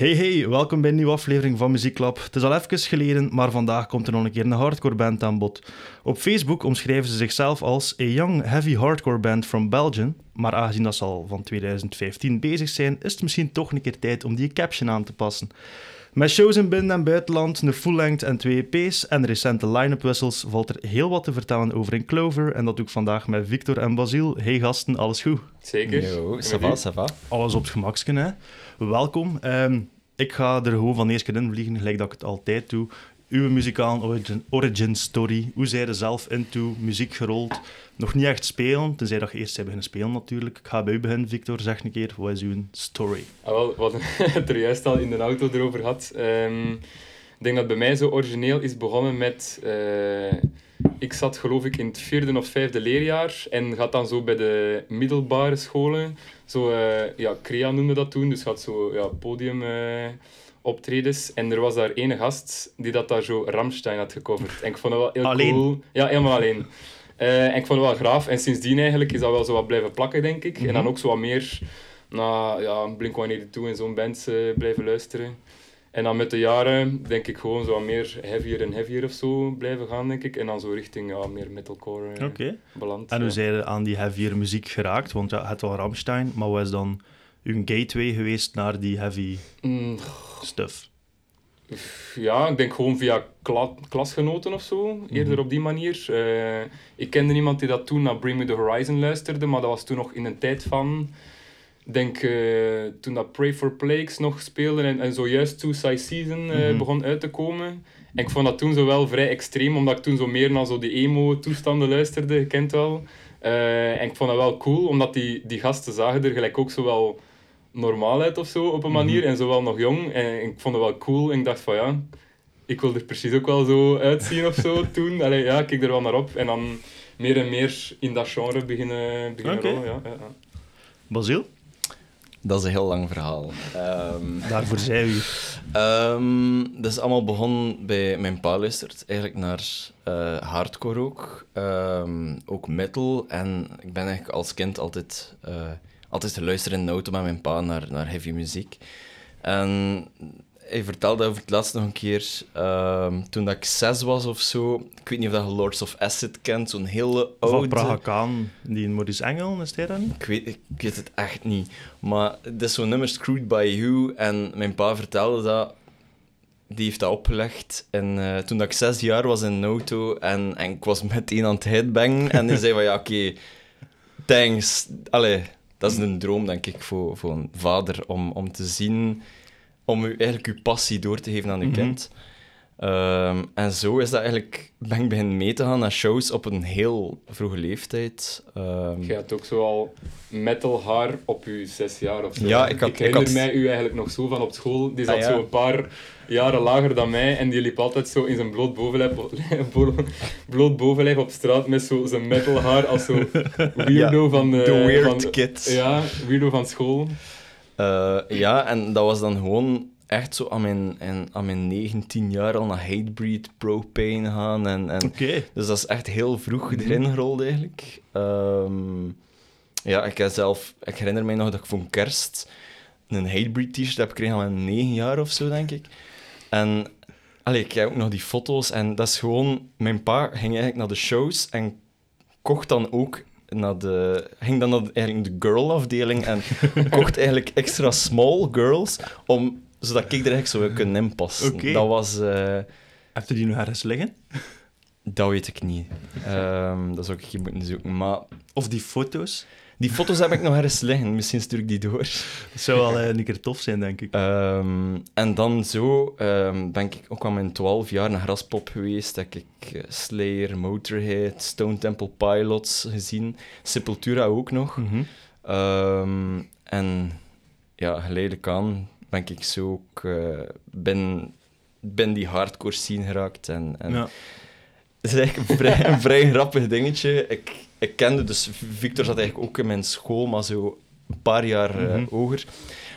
Hey hey, welkom bij een nieuwe aflevering van Muzieklab. Het is al even geleden, maar vandaag komt er nog een keer een hardcore band aan bod. Op Facebook omschrijven ze zichzelf als a young heavy hardcore band from Belgium, maar aangezien dat ze al van 2015 bezig zijn, is het misschien toch een keer tijd om die caption aan te passen. Met shows in binnen- en buitenland, een full-length en twee EP's en recente line-up wissels valt er heel wat te vertellen over in Clover en dat doe ik vandaag met Victor en Basiel. Hey gasten, alles goed? Zeker. Yo, ça u? va, ça va. Alles op het gemaksken, hè. Welkom. Ehm, ik ga er gewoon van eerst keer in vliegen, gelijk dat ik het altijd doe. Uw muzikale origin, origin story. Hoe zij er zelf into muziek gerold? Nog niet echt spelen, tenzij dat je eerst bent beginnen spelen natuurlijk. Ik ga bij u beginnen, Victor. Zeg een keer, wat is uw story? Ah, wel, we hadden het er juist al in de auto erover gehad. Ehm, ik denk dat bij mij zo origineel is begonnen met... eh, ik zat geloof ik in het vierde of vijfde leerjaar en gaat dan zo bij de middelbare scholen. Zo, eh, ja, CREA noemde dat toen, dus gaat zo ja, podium... eh, optredens en er was daar ene gast die dat daar zo Ramstein had gecoverd. En ik vond dat wel heel Alleen? cool. Ja, helemaal alleen. Eh, en ik vond het wel graaf. En sindsdien eigenlijk is dat wel zo wat blijven plakken, denk ik. En dan ook zo wat meer naar ja, Blink-182 en zo'n bands eh, blijven luisteren. En dan met de jaren denk ik gewoon zo wat meer heavier en heavier of zo blijven gaan, denk ik. En dan zo richting ja, meer metalcore eh, beland. En hoe ja. zijn aan die heavier muziek geraakt? Want ja, het was Ramstein, maar wat is dan uw gateway geweest naar die heavy Mm, stuff? Ja, ik denk gewoon via kla klasgenoten of zo, eerder op die manier. Eh, ik kende iemand die dat toen naar Bring Me The Horizon luisterde, maar dat was toen nog in een tijd van... Ik denk eh, toen dat Pray For Plagues nog speelde en, en zojuist Suicide Season eh, Mhm. begon uit te komen. En ik vond dat toen zo wel vrij extreem, omdat ik toen zo meer naar zo die emo-toestanden luisterde, je kent wel. En ik vond dat wel cool, omdat die, die gasten zagen er gelijk ook zo wel normaal uit of zo, op een manier. En zo wel nog jong. En ik vond het wel cool. En ik dacht van ja, ik wil er precies ook wel zo uitzien of zo toen. Allee, ja, ik keek er wel naar op. En dan meer en meer in dat genre beginnen, beginnen Oké. rollen. Ja, ja, ja. Basiel, Dat is een heel lang verhaal. Ehm, daarvoor zij u. ehm, dat is allemaal begonnen bij mijn pa luistert eigenlijk naar eh, hardcore ook. Ehm, ook metal. En ik ben eigenlijk als kind altijd, eh altijd te luisteren in de auto met mijn pa naar, naar heavy muziek. En hij vertelde over het laatst nog een keer, ehm, toen dat ik zes was of zo. Ik weet niet of dat je Lords of Acid kent, zo'n hele oude... Van Praga die in Maurice Engel, is hij dat niet? Ik weet, ik weet het echt niet. Maar het is zo'n nummer Screwed by You. En mijn pa vertelde dat. Die heeft dat opgelegd. En eh, toen dat ik zes jaar was in een auto. En, en ik was meteen aan het headbangen. En hij zei van ja, oké. thanks. Allee, dat is een droom, denk ik, voor, voor een vader. Om, om te zien. Om u, eigenlijk uw passie door te geven aan uw Mhm. kind. Ehm, en zo is dat eigenlijk, ben ik beginnen mee te gaan naar shows op een heel vroege leeftijd. Ehm, Je had ook zo al metal haar op je zes jaar of zo. Ja, ik had- ik ik herinner had- mij u eigenlijk nog zo van op school. Die zat Ah, ja. zo een paar jaren lager dan mij en die liep altijd zo in zijn bloot bovenlijf, bloot bovenlijf op straat met zo zijn metal haar als zo weirdo van de... The weird van, kid. Ja, weirdo van school. Eh, ja, en dat was dan gewoon echt zo aan mijn, en, aan mijn 19 jaar al naar Hatebreed, Propane gaan. En, en, Oké. Dus dat is echt heel vroeg erin gerold eigenlijk. Ehm, ja, ik, heb zelf, ik herinner mij nog dat ik voor kerst een Hatebreed t-shirt heb gekregen aan mijn 9 jaar of zo, denk ik. En allee, ik heb ook nog die foto's en dat is gewoon... Mijn pa ging eigenlijk naar de shows en kocht dan ook naar de, ging dan naar de, eigenlijk de girl-afdeling en kocht eigenlijk extra small girls, om, zodat ik er eigenlijk zou kunnen inpassen. Oké. Dat was... eh, Heb je die nog ergens liggen? dat weet ik niet. Ehm, dat zou ik hier moeten zoeken. Maar Of die foto's? die foto's heb ik nog ergens liggen. Misschien stuur ik die door. Dat zou wel eh, een keer tof zijn, denk ik. Ehm, en dan zo ehm, ben ik ook al mijn 12 jaar naar Graspop geweest. Heb ik eh, Slayer, Motorhead, Stone Temple Pilots gezien. Sepultura ook nog. Mhm. En ja, geleidelijk aan ben ik zo ook... eh, ben, ben die hardcore scene geraakt. En, en Ja. Het is eigenlijk een vrij, een vrij grappig dingetje. Ik, ik kende dus... Victor zat eigenlijk ook in mijn school, maar zo een paar jaar eh, Mhm. hoger.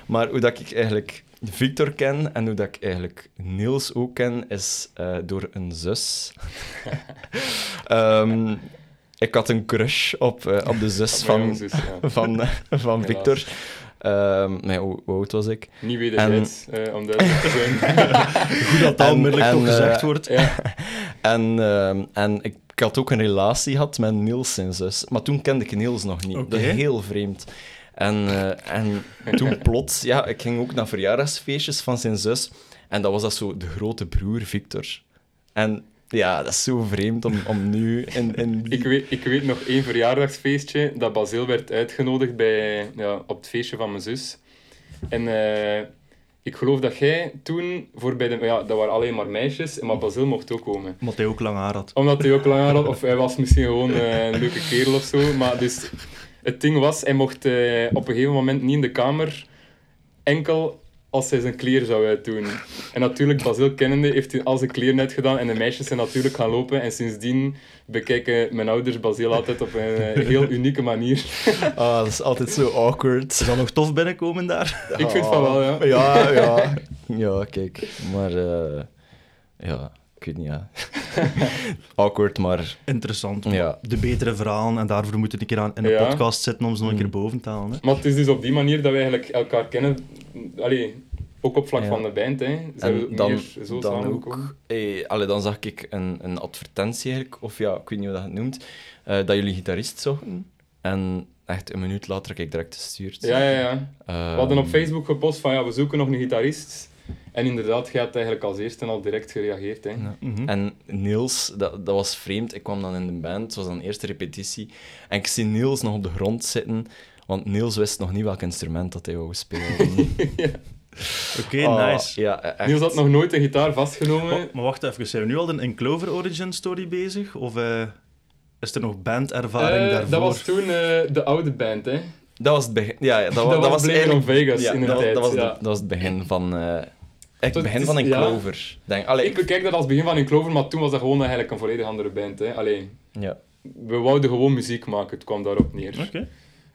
Maar hoe dat ik eigenlijk Victor ken en hoe dat ik eigenlijk Niels ook ken, is eh, door een zus. Ehm, ik had een crush op, op de zus Op van, zus, ja. van, van. Victor. Ehm, nee, hoe, hoe oud was ik? Niet En- wederzijds, eh om duidelijk te zijn. Goed dat dat onmiddellijk en, toch gezegd eh, wordt. ja. En, ehm, en ik, ik had ook een relatie gehad met Niels zijn zus. Maar toen kende ik Niels nog niet. Oké. Dat is heel vreemd. En, eh, en toen plots, ja, ik ging ook naar verjaardagsfeestjes van zijn zus. En dat was dat zo de grote broer, Victor. En ja, dat is zo vreemd om, om nu in, in die- Ik weet, ik weet nog één verjaardagsfeestje dat Basil werd uitgenodigd bij, ja, op het feestje van mijn zus. En eh, ik geloof dat jij toen voor bij de... Ja, dat waren alleen maar meisjes, maar Basil mocht ook komen. Omdat hij ook lang haar had. Omdat hij ook lang haar had, of hij was misschien gewoon eh, een leuke kerel of zo. Maar dus, het ding was, hij mocht eh, op een gegeven moment niet in de kamer, enkel als hij zijn kleren zou uitdoen. En natuurlijk, Basil kennende, heeft hij al zijn kleren uitgedaan en de meisjes zijn natuurlijk gaan lopen. En sindsdien bekijken mijn ouders Basil altijd op een eh, heel unieke manier. Ah, dat is altijd zo awkward. Is dat nog tof binnenkomen daar? Ik vind van wel, ja. Ja, ja. Ja, kijk. Maar eh, ja, ik weet niet, ja. awkward, maar Interessant. Ja. De betere verhalen. En daarvoor moeten we een keer aan, in een Ja. podcast zitten om ze nog een keer boven te halen. Hè. Maar het is dus op die manier dat we eigenlijk elkaar kennen. Allee, ook op vlak Ja. van de band, hè. Zijn we En dan, meer zo dan ook, eh, allee, dan zag ik een, een advertentie eigenlijk, of ja, ik weet niet hoe dat het noemt, eh, dat jullie gitarist zochten. En echt een minuut later heb ik direct gestuurd. Ja, ja, ja. Ehm, We hadden op Facebook gepost van ja, we zoeken nog een gitarist. En inderdaad, jij had eigenlijk als eerste al direct gereageerd. Hè. Ja. Mhm. En Niels, dat, dat was vreemd. Ik kwam dan in de band, het was dan eerste repetitie. En ik zie Niels nog op de grond zitten, want Niels wist nog niet welk instrument dat hij wou spelen. Oké, Ah, nice. Ja, echt. Niels had nog nooit een gitaar vastgenomen. Oh, maar wacht even, zijn we nu al in Clover Origin Story bezig? Of eh, is er nog bandervaring Eh, daarvoor? dat was toen eh, de oude band, hè. Dat was het begin. Ja, ja, dat, wa- Dat, dat was on eigenlijk- Vegas ja, in de dat, was- tijd. dat, was, ja. de- dat was het begin van... het begin is- van een ja. Clover. Denk, allee, Ik bekijk dat als begin van in Clover, maar toen was dat gewoon eigenlijk een volledig andere band. Hè. Allee, ja. we wouden gewoon muziek maken, het kwam daarop neer. Oké.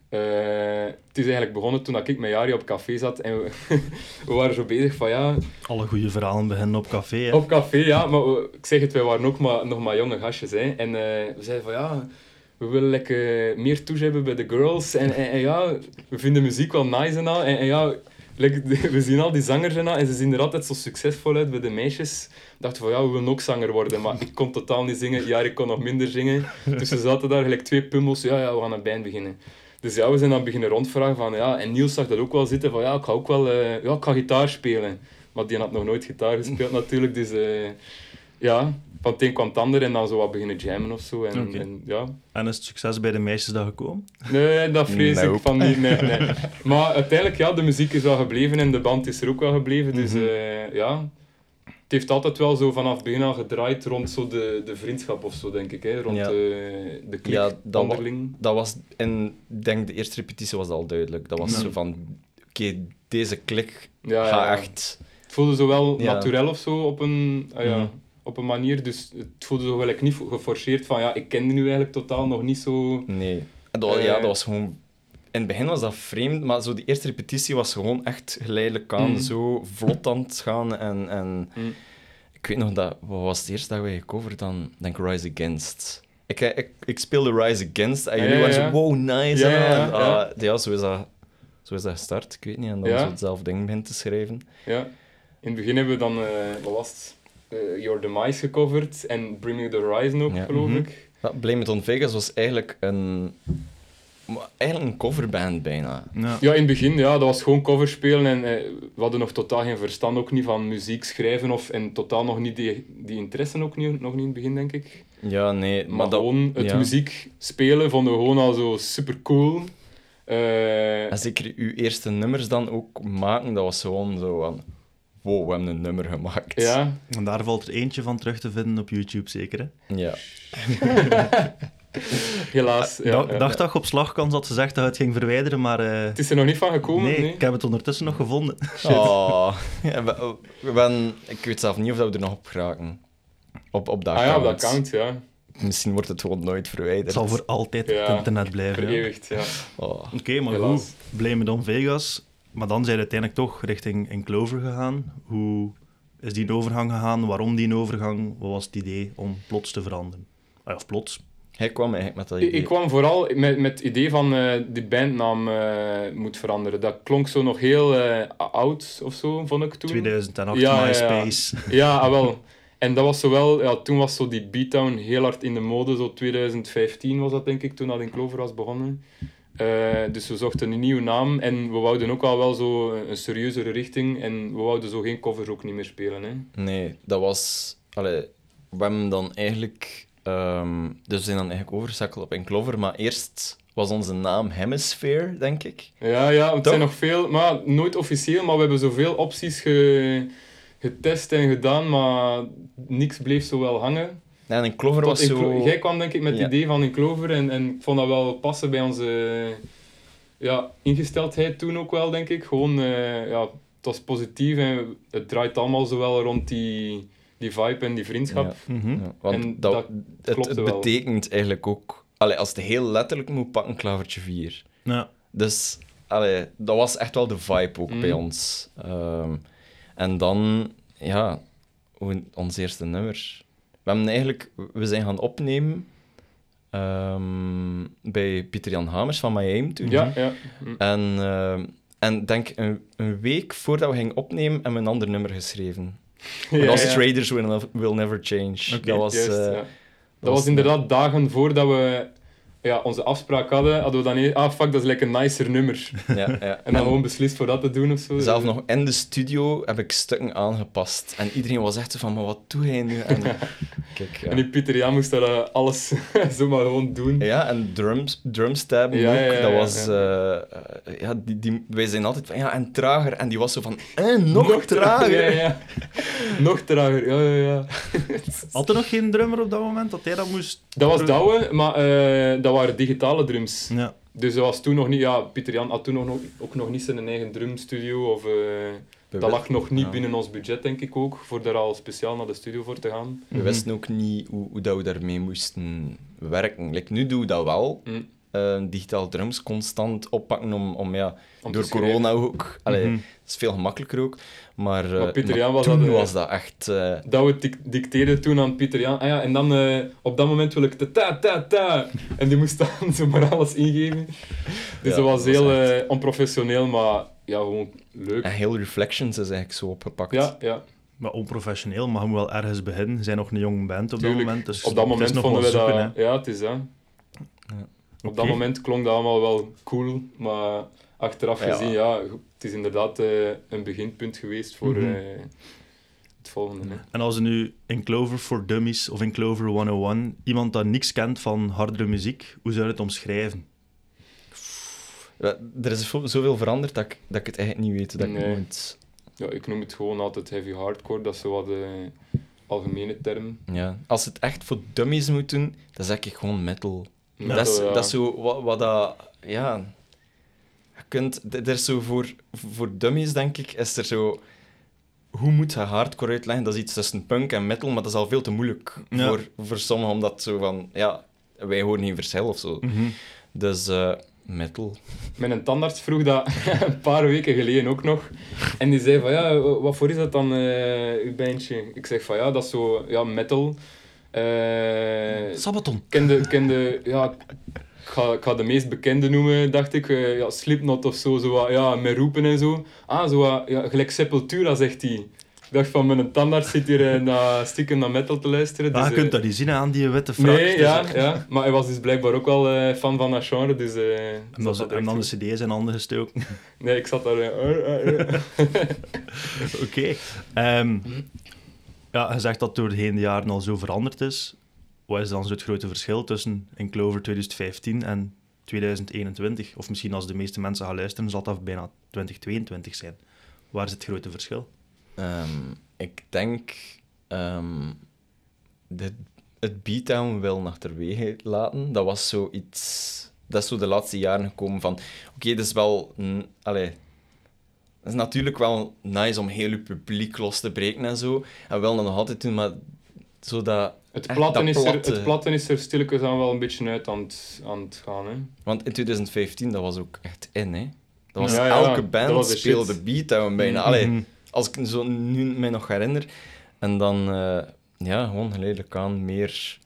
Eh, het is eigenlijk begonnen toen dat ik met Jari op café zat en we, we waren zo bezig van ja, Alle goede verhalen beginnen op café. Hè. Op café, ja, maar we- ik zeg het, wij waren ook maar, nog maar jonge gastjes. Hè. En eh, we zeiden van ja, we willen lekker meer touche hebben bij de girls. En, en, en ja, we vinden muziek wel nice en al. En, en ja, like, we zien al die zangers en en ze zien er altijd zo succesvol uit bij de meisjes. dachten van ja, we willen ook zanger worden. Maar ik kon totaal niet zingen, ja, ik kon nog minder zingen. Dus we zaten daar gelijk twee pummels, ja, ja, we gaan een band beginnen. Dus ja, we zijn dan beginnen rondvragen van ja, en Niels zag dat ook wel zitten van ja, ik ga ook wel, eh, ja, ik gitaar spelen. Maar die had nog nooit gitaar gespeeld natuurlijk, dus eh, ja, van het een kwam het ander en dan zo wat beginnen jammen of zo. En, en ja, En is het succes bij de meisjes dat gekomen? nee, dat vrees ik van niet, nee, nee. Maar uiteindelijk, ja, de muziek is wel gebleven en de band is er ook wel gebleven, dus Mhm. eh, ja... Het heeft altijd wel zo vanaf het begin al gedraaid rond zo de, de vriendschap of zo, denk ik. Hè? Rond Ja. de, de klik, Ja, dat wa-. Dat was... En ik denk, de eerste repetitie was al duidelijk. Dat was Ja. zo van... Oké, deze klik Ja, gaat ja. echt... Het voelde zo wel Ja. naturel of zo op een, ah ja, Mhm. Op een manier. Dus het voelde zo gelijk niet geforceerd van ja, ik kende nu eigenlijk totaal nog niet zo. Nee. Dat, Eh. ja, dat was gewoon... In het begin was dat vreemd, maar zo die eerste repetitie was gewoon echt geleidelijk aan, Mhm. zo vlot aan het gaan. En, en Mm. ik weet nog, dat, wat was het eerste dat we gecoverd dan? Denk Rise Against. Ik, ik, ik speelde Rise Against en jullie Ja, waren ja. zo, wow, nice. Ja, en, ja, en, ja. ah, ja, zo is dat... Zo is dat gestart, ik weet niet. En dan Ja. zo hetzelfde ding begint te schrijven. Ja. In het begin hebben we dan, eh, wat was het? Eh, Your Demise gecoverd en Bring Me The Horizon ook, Ja. geloof Mhm. ik. Ja, Blame It On Vegas was eigenlijk een... Eigenlijk een coverband bijna. Ja. Ja, in het begin, ja, dat was gewoon cover spelen en eh, we hadden nog totaal geen verstand ook niet van muziek schrijven of, en totaal nog niet die, die interesse ook niet, nog niet in het begin, denk ik. Ja, nee, Maar, maar, dat... gewoon het ja. muziek spelen vonden we gewoon al zo super cool. Eh, En zeker uw eerste nummers dan ook maken, dat was gewoon zo van... Wow, we hebben een nummer gemaakt. ja, En daar valt er eentje van terug te vinden op YouTube, zeker. Hè? Ja. helaas. Ja, dacht ja, dacht ja. dat je op slagkans had gezegd dat het ging verwijderen, maar... eh, Het is er nog niet van gekomen, nee, nee. ik heb het ondertussen nog gevonden. Oh, ja, we, we ben, ik weet zelf niet of dat we er nog op geraken. Op, op dat Ah ja, op dat account. ja. Misschien wordt het gewoon nooit verwijderd. Het zal voor altijd Ja. op het internet blijven. ja. Vereeuwigd, ja. Oh. Oké, maar Helaas. goed. Blame It On Vegas. Maar dan zijn we uiteindelijk toch richting in Clover gegaan. Hoe is die overgang gegaan? Waarom die overgang? Wat was het idee om plots te veranderen? Ah, ja, of plots. Hij kwam eigenlijk met dat Ik, idee. ik kwam vooral met, met het idee van eh die bandnaam eh, moet veranderen. Dat klonk zo nog heel eh, oud of zo, vond ik toen. 2008, Ja, ja, ja. MySpace. Ja, ah, wel. En dat was zowel, ja, toen was zo die beatdown heel hard in de mode, zo 2015 was dat denk ik, toen dat in Clover was begonnen. Eh, dus we zochten een nieuwe naam en we wouden ook al wel zo een serieuzere richting en we wouden zo geen covers ook niet meer spelen. Hè. Nee, dat was... Allee, we hebben dan eigenlijk... ehm, dus we zijn dan eigenlijk overgeschakeld op Enclover, maar eerst was onze naam Hemisphere, denk ik. Ja, ja, het zijn nog veel, maar nooit officieel, maar we hebben zoveel opties ge, getest en gedaan, maar niks bleef zo wel hangen. Ja, en Enclover Tot was zo... Jij kwam denk ik met het Ja. idee van in Clover en, en ik vond dat wel passen bij onze ja, ingesteldheid toen ook wel, denk ik. Gewoon, eh, ja, het was positief en het draait allemaal zo wel rond die, die vibe en die vriendschap. Mhm. Ja, want En dat, dat het, betekent eigenlijk ook... Allee, als het heel letterlijk moet pakken, klavertje 4. Ja. Dus allee, dat was echt wel de vibe ook Mm. bij ons. Ehm, en dan, ja, ons eerste nummer. We hebben eigenlijk, we zijn gaan opnemen ehm, bij Pieter Jan Hamers van Aim toen. Ja, ja. En, ehm, en denk een, een week voordat we gingen opnemen, hebben we een ander nummer geschreven. Ja, dat was ja. Traders Will, Will Never Change. Dat was, Juist, eh, dat Dat was was- inderdaad dagen voordat we ja, onze afspraak hadden, hadden we dan een, ah fuck, dat is lekker een nicer nummer. ja, ja. En dan gewoon beslist voor dat te doen of zo. Zelf nog in de studio heb ik stukken aangepast. En iedereen was echt zo van, maar wat doe jij nu? En, kijk, ja. En die Pieter Jan moest dat eh, alles zomaar gewoon doen. Ja, en drums, drumstabben Ja, ook. ja, ja, dat ja, was... ja. eh, eh, ja, die, die, wij zijn altijd van, ja, en trager. En die was zo van, eh, nog, trager. Ja, ja. nog trager, ja, ja, ja. Had er nog geen drummer op dat moment dat hij dat moest... Dat was Douwe, maar eh, dat waren digitale drums. Ja. Dus dat was toen nog niet... Ja, Pieter Jan had toen nog, ook nog niet zijn eigen drumstudio. Of, eh, dat lag nog niet Ja. binnen ons budget, denk ik ook, voor daar al speciaal naar de studio voor te gaan. We wisten ook niet hoe, hoe dat we daarmee moesten werken. Like, nu doen we dat wel. Hm. Eh, digitaal drums constant oppakken om, om ja, Om door corona ook. Allee, Mhm. Het is veel gemakkelijker ook. Maar, eh, Maar Pieter maar Jan was toen dat, eh, was dat echt... eh, Dat we dic- dicteerden toen aan Pieter Jan. Ah ja, en dan eh, op dat moment wil ik de ta ta ta. En die moest dan zomaar alles ingeven. Dus Ja, dat was dat was heel echt- eh, onprofessioneel, maar ja, gewoon leuk. en heel Reflections is eigenlijk zo opgepakt. Ja, ja. Maar onprofessioneel, maar moet wel ergens beginnen. We zijn nog een jong band op Tuurlijk. dat moment. Dus op dat moment vonden we dat... hè. Ja, het is dat. Op dat moment klonk dat allemaal wel cool, maar achteraf Ja. gezien, ja, het is inderdaad eh, een beginpunt geweest voor Mhm. eh, het volgende. hè. En als er nu in Clover for Dummies of in Clover 101 iemand dat niks kent van hardere muziek, hoe zou je het omschrijven? Er is zo- zoveel veranderd dat ik, dat ik het eigenlijk niet weet. Dat ik moet... Ja, ik noem het gewoon altijd heavy hardcore, dat is zo wat de algemene term. ja. Als het echt voor dummies moet doen, dan zeg ik gewoon metal. Dat, is, ja. dat is zo wat, wat dat... Ja... Je kunt... Er is zo voor, voor dummies, denk ik, is er zo... Hoe moet je hardcore uitleggen? Dat is iets tussen punk en metal, maar dat is al veel te moeilijk Ja. voor, voor sommigen, omdat zo van... Ja, wij horen geen verschil of zo. Mhm. Dus eh, metal. Mijn tandarts vroeg dat een paar weken geleden ook nog. En die zei van, ja, wat voor is dat dan, eh uw bandje? Ik zeg van, ja, dat is zo, ja, metal. Eh Sabaton. kende, kende, ja, ik ga, ik ga de meest bekende noemen, dacht ik. eh, ja, Slipknot of zo, zo wat, ja, met roepen en zo. Ah, zo wat, ja, gelijk Sepultura, zegt hij. Ik dacht van, mijn tandarts zit hier eh, naar, stiekem naar metal te luisteren. Ah, je dus, kunt eh, dat niet zien aan die witte frac. Nee, Dus, ja, ja, maar hij was dus blijkbaar ook wel eh, fan van dat genre, dus... eh, En dan, dat en dan de cd's in handen gestoken. Nee, ik zat daar... Oké. Ehm, ja, je zegt dat door de jaren al zo veranderd is. Wat is dan zo het grote verschil tussen in Clover 2015 en 2021? Of misschien als de meeste mensen gaan luisteren, zal dat bijna 2022 zijn. Waar is het grote verschil? Ehm, ik denk ehm de, het beatdown wel achterwege laten. Dat was zoiets. Dat is zo de laatste jaren gekomen van. Oké, dat is wel. mm, dat is natuurlijk wel nice om heel je publiek los te breken en zo. En wel dat nog altijd doen, maar zo dat. Het echt platten, dat is er, platte. het platten is er stilletjes aan wel een beetje uit aan het, aan het gaan. Hè. Want in 2015, dat was ook echt in, hè? Dat was Ja, ja, elke dat band speelde shit. beatdown bijna. Allee, Mhm. als ik zo nu mij nog herinner. En dan, eh, ja, gewoon geleidelijk aan meer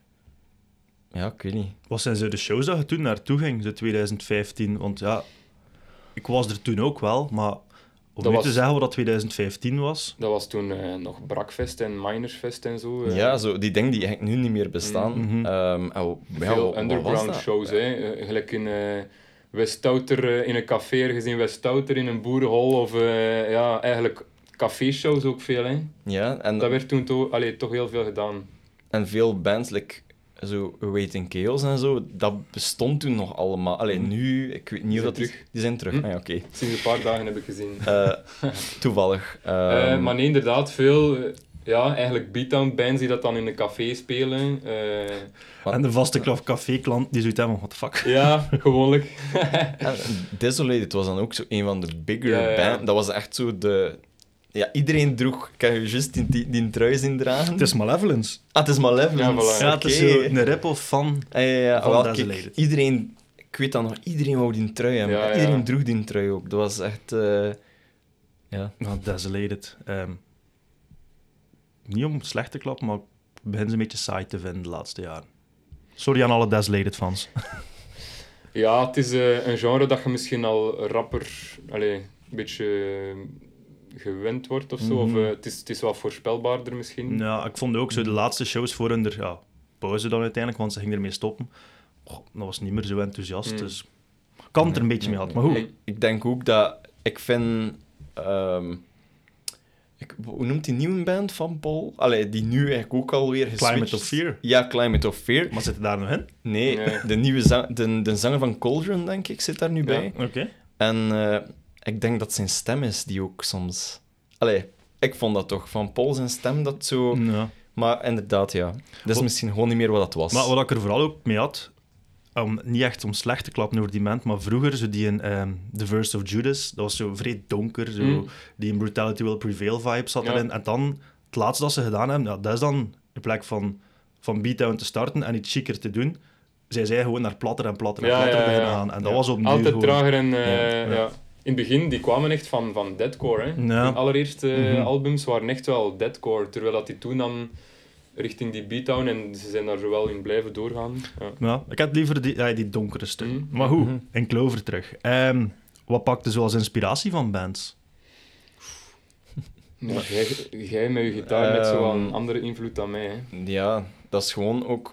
ja, ik weet niet. Wat zijn zo de shows dat je toen naartoe ging, zo 2015? Want ja, ik was er toen ook wel, maar om Dat nu was- te zeggen wat dat 2015 was... Dat was toen eh, nog Brakfest en Minersfest en zo. eh. Ja, zo, die dingen die eigenlijk nu niet meer bestaan. Ja, Veel underground shows, hè. Eh, gelijk in eh Westouter in een café, ergens in Westouter in een boerenhol. Of eh, ja, eigenlijk café-shows ook veel, hè. Ja, en, Dat werd toen to allee, toch heel veel gedaan. en veel bands, like, zo Waiting Chaos en zo, dat bestond toen nog allemaal. Alleen nu, ik weet niet of zijn dat... terug. Die zijn terug, Hm? ah, ja, oké. Sinds een paar dagen heb ik gezien. Eh, toevallig. Eh, Ehm, maar nee, inderdaad, veel... ja, eigenlijk beatdown bands die dat dan in een café spelen. eh, En de vaste klaf café-klant die zoiets hebben van, what the fuck? ja, gewoonlijk. Desolated was dan ook zo een van de bigger Ja, ja, ja. bands. Dat was echt zo de... Ja, iedereen droeg... Ik heb je juist die, die, die trui zien dragen. Het is Malevolence. Ah, het is Malevolence. Ja, voilà. Ja, het is een rip-off van... Ah, ja, ja. Van Wel, kijk, Desolated. iedereen... Ik weet dat nog, iedereen wou die trui hebben. Ja, ja. Iedereen droeg die trui ook. Dat was echt... eh, ja. Nou, Desolated. Ehm, niet om slecht te klappen, maar ik begin ze een beetje saai te vinden de laatste jaren. Sorry aan alle Desolated fans. Ja, het is eh, een genre dat je misschien al rapper allee, een beetje gewend wordt of zo. Of, Mhm. eh, het, is, het is wat voorspelbaarder misschien. Ja, ik vond ook zo de laatste shows voor hun er, ja, pauze dan uiteindelijk, want ze gingen ermee stoppen. Oh, dat was niet meer zo enthousiast, Mm. dus ik kan het er een beetje mee had. Maar goed, Ik, ik denk ook dat... Ik vind... ehm, ik, hoe noemt die nieuwe band van Paul? Allee, die nu eigenlijk ook alweer geswitcht. Climate of Fear. Ja, Climate of Fear. Maar zit daar nog in? Nee, Nee. De, nieuwe zang, de, de zanger van Cauldron, denk ik, zit daar nu bij. Oké. En eh, ik denk dat zijn stem is die ook soms... Allee, ik vond dat toch. Van Paul zijn stem, dat zo... Ja. Maar inderdaad, ja. Dat is Wat- misschien gewoon niet meer wat dat was. Maar wat ik er vooral ook mee had, om, niet echt om slecht te klappen over die band, maar vroeger, zo die in ehm, The Verse of Judas, dat was zo vrij donker, zo, Mm. die in Brutality Will Prevail vibe zat Ja. erin. En dan, het laatste dat ze gedaan hebben, ja, dat is dan, in plek van, van beatdown te starten en iets chiquer te doen, zij zei gewoon naar platter en platter en Ja, platter ja, ja. beginnen gaan. En dat Ja. was opnieuw Altijd gewoon... trager en... eh, Ja, ja. ja. In het begin, die kwamen echt van, van deadcore. Hè. Ja. Hun allereerste Mhm. albums waren echt wel deadcore. Terwijl dat die toen dan richting die beatdown en ze zijn daar zo wel in blijven doorgaan. Ja. Ja, ik had liever die, ja, die donkere stuk. Mhm. Maar goed, Mhm. in Clover terug. Ehm, wat pakte zo als inspiratie van bands? Ja, jij, jij met je gitaar met zo wel een Ehm, andere invloed dan mij. Hè. Ja, dat is gewoon ook...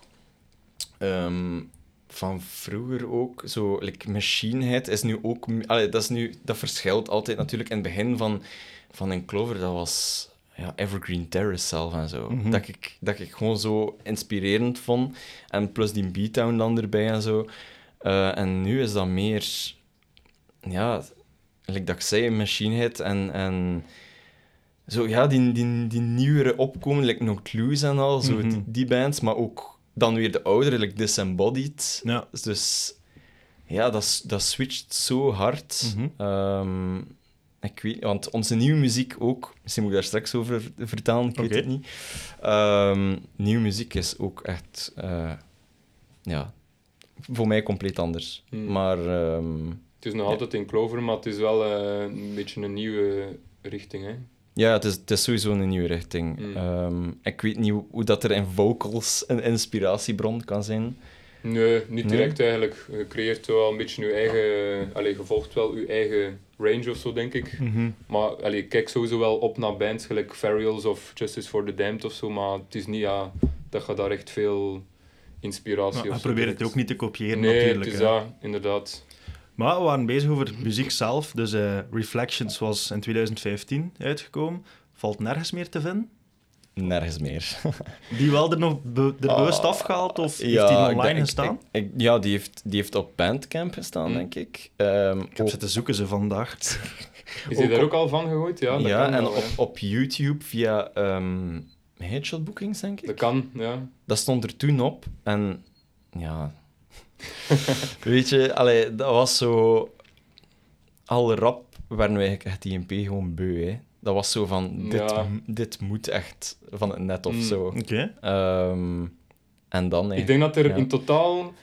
ehm, van vroeger ook, zo, like, Machine Head is nu ook... Allee, dat, is nu, dat verschilt altijd natuurlijk. In het begin van, van een Clover, dat was ja, Evergreen Terrace zelf en zo. Mhm. dat, ik, dat ik gewoon zo inspirerend vond. En plus die beatdown dan erbij en zo. Eh, en nu is dat meer... Ja, like dat ik zei, Machine Head en... en zo, ja, die, die, die nieuwere opkomen, like No Clues en al, zo, Mhm. die, die bands, maar ook dan weer de oudere, like Disembodied. Ja. Dus ja, dat, dat switcht zo hard. Mhm. Ehm, ik weet, want onze nieuwe muziek ook, misschien moet ik daar straks over vertellen, ik weet het niet. Ehm, nieuwe muziek is ook echt, eh, ja, voor mij compleet anders. Hmm. Maar ehm, Het is nog Ja. altijd in Clover, maar het is wel eh, een beetje een nieuwe richting. Hè. Ja, het is, het is sowieso een nieuwe richting. Hmm. Ehm, ik weet niet hoe, hoe dat er in vocals een inspiratiebron kan zijn. Nee, niet Nee? direct eigenlijk. Je creëert wel een beetje je eigen... Allee, je volgt wel je eigen range of zo, denk ik. Mhm. Maar allee, ik kijk sowieso wel op naar bands gelijk Furials of Justice for the Damned of zo, maar het is niet ja, dat je daar echt veel inspiratie Ja, of en zo probeer het ook niet te kopiëren, Nee, natuurlijk. het is hè. dat, inderdaad. Maar we waren bezig over muziek zelf. Dus eh, Reflections was in 2015 uitgekomen. Valt nergens meer te vinden. Nergens meer. Die wel er nog be er Ah, bewust afgehaald of heeft Ja, die ik online ik- gestaan? ik- ik- ja, die heeft, die heeft op Bandcamp gestaan, Hmm. denk ik. Ehm, ik heb op- zitten zoeken ze vandaag. Is hij daar ook al van gegooid? Ja, dat ja, kan en wel, op, op YouTube via ehm Headshot Bookings, denk ik. Dat kan, ja. Dat stond er toen op. En ja... Weet je, allee, dat was zo... Al rap werden we eigenlijk echt IMP gewoon beu, hè. Dat was zo van, dit, Ja. dit moet echt van het net of Mm. zo. Oké. Ehm, en dan... Ik denk dat er Ja. in totaal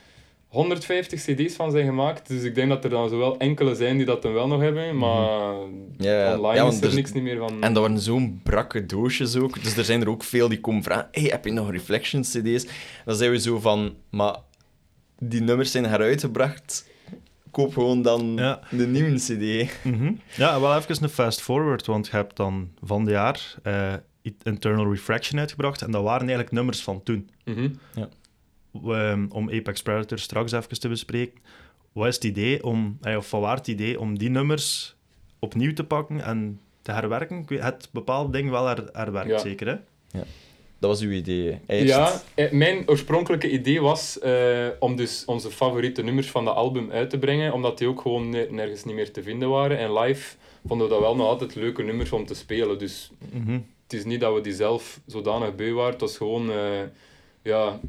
150 cd's van zijn gemaakt, dus ik denk dat er dan zowel enkele zijn die dat dan wel nog hebben, maar Ja, ja. online Ja, is er er- niks niet meer van. En dat waren zo'n brakke doosjes ook. Dus er zijn er ook veel die komen vragen: hey, heb je nog Reflection CD's? Dan zijn we zo van: maar die nummers zijn heruitgebracht, koop gewoon dan Ja. de nieuwe CD. Mhm. Ja, wel even een fast forward, want je hebt dan van dit jaar eh, Internal Refraction uitgebracht en dat waren eigenlijk nummers van toen. Mhm. Ehm, om Apex Predator straks even te bespreken. Wat is het idee om, eh, of van waar het idee om die nummers opnieuw te pakken en te herwerken? Het bepaalde ding wel her, herwerkt, Ja. zeker, hè? Dat was uw idee. Eerst. Ja, eh, mijn oorspronkelijke idee was eh, om dus onze favoriete nummers van de album uit te brengen, omdat die ook gewoon ne- nergens niet meer te vinden waren. En live vonden we dat wel nog altijd leuke nummers om te spelen. Dus Mhm. het is niet dat we die zelf zodanig beu waren. Het was gewoon eh, ja,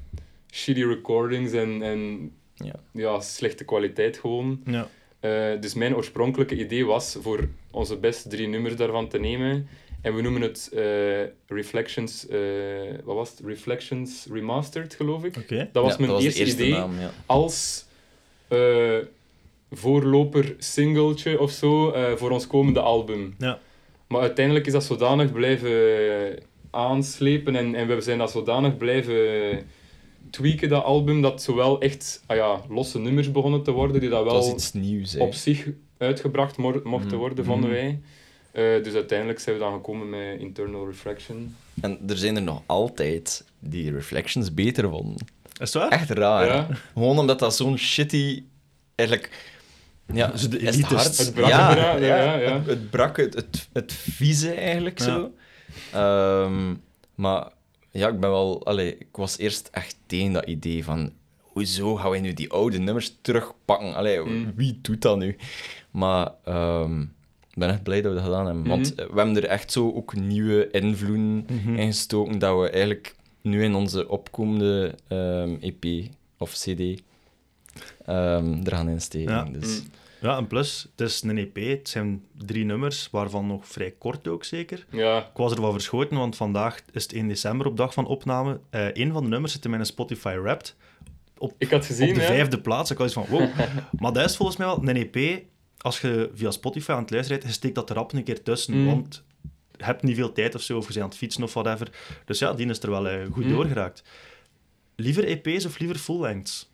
shitty recordings en, en Ja. ja, slechte kwaliteit gewoon. Ja. Dus mijn oorspronkelijke idee was voor onze beste drie nummers daarvan te nemen. En we noemen het eh, Reflections, eh, wat was het? Reflections Remastered, geloof ik. Dat was Ja, mijn dat was eerste, de eerste idee naam, ja. als eh, voorloper singeltje of zo eh, voor ons komende album. Ja. Maar uiteindelijk is dat zodanig blijven aanslepen en, en we zijn dat zodanig blijven tweaken, dat album, dat zowel echt ah ja, losse nummers begonnen te worden, die dat wel iets nieuws. op zich uitgebracht mo- mochten Mhm. worden, vonden Mhm. wij. Eh, dus uiteindelijk zijn we dan gekomen met Internal Refraction. En er zijn er nog altijd die Reflections beter vonden. Is waar? Echt raar. Ja. Gewoon omdat dat zo'n shitty... Eigenlijk... Ja, Dus de het? Het brakke ja, eraan, ja, ja, ja. Het, het brakke, het, het, het vieze eigenlijk Ja. zo. Ehm, maar ja, ik ben wel... Allee, ik was eerst echt tegen dat idee van... Hoezo gaan wij nu die oude nummers terugpakken? Allee, Mm. wie doet dat nu? Maar ehm, ik ben echt blij dat we dat gedaan hebben. Want Mhm. eh, we hebben er echt zo ook nieuwe invloeden Mhm. in gestoken dat we eigenlijk nu in onze opkomende ehm, EP of CD ehm, er gaan insteken. Ja. Dus, Mm. Ja, en plus, het is een EP, het zijn drie nummers, waarvan nog vrij kort ook zeker. Ja, Ik was ervan verschoten, want vandaag is het 1 december op dag van opname. Eh een van de nummers zit in mijn Spotify Wrapped. Op, ik had gezien, op de ja. vijfde plaats. Ik was van, wow. maar dat is volgens mij wel een EP. Als je via Spotify aan het luisteren bent, je steekt dat er rap een keer tussen. Mm. Want je hebt niet veel tijd of zo, of je bent aan het fietsen of whatever. Dus ja, die is er wel eh, goed Mm. doorgeraakt. Liever EP's of liever full-lengths?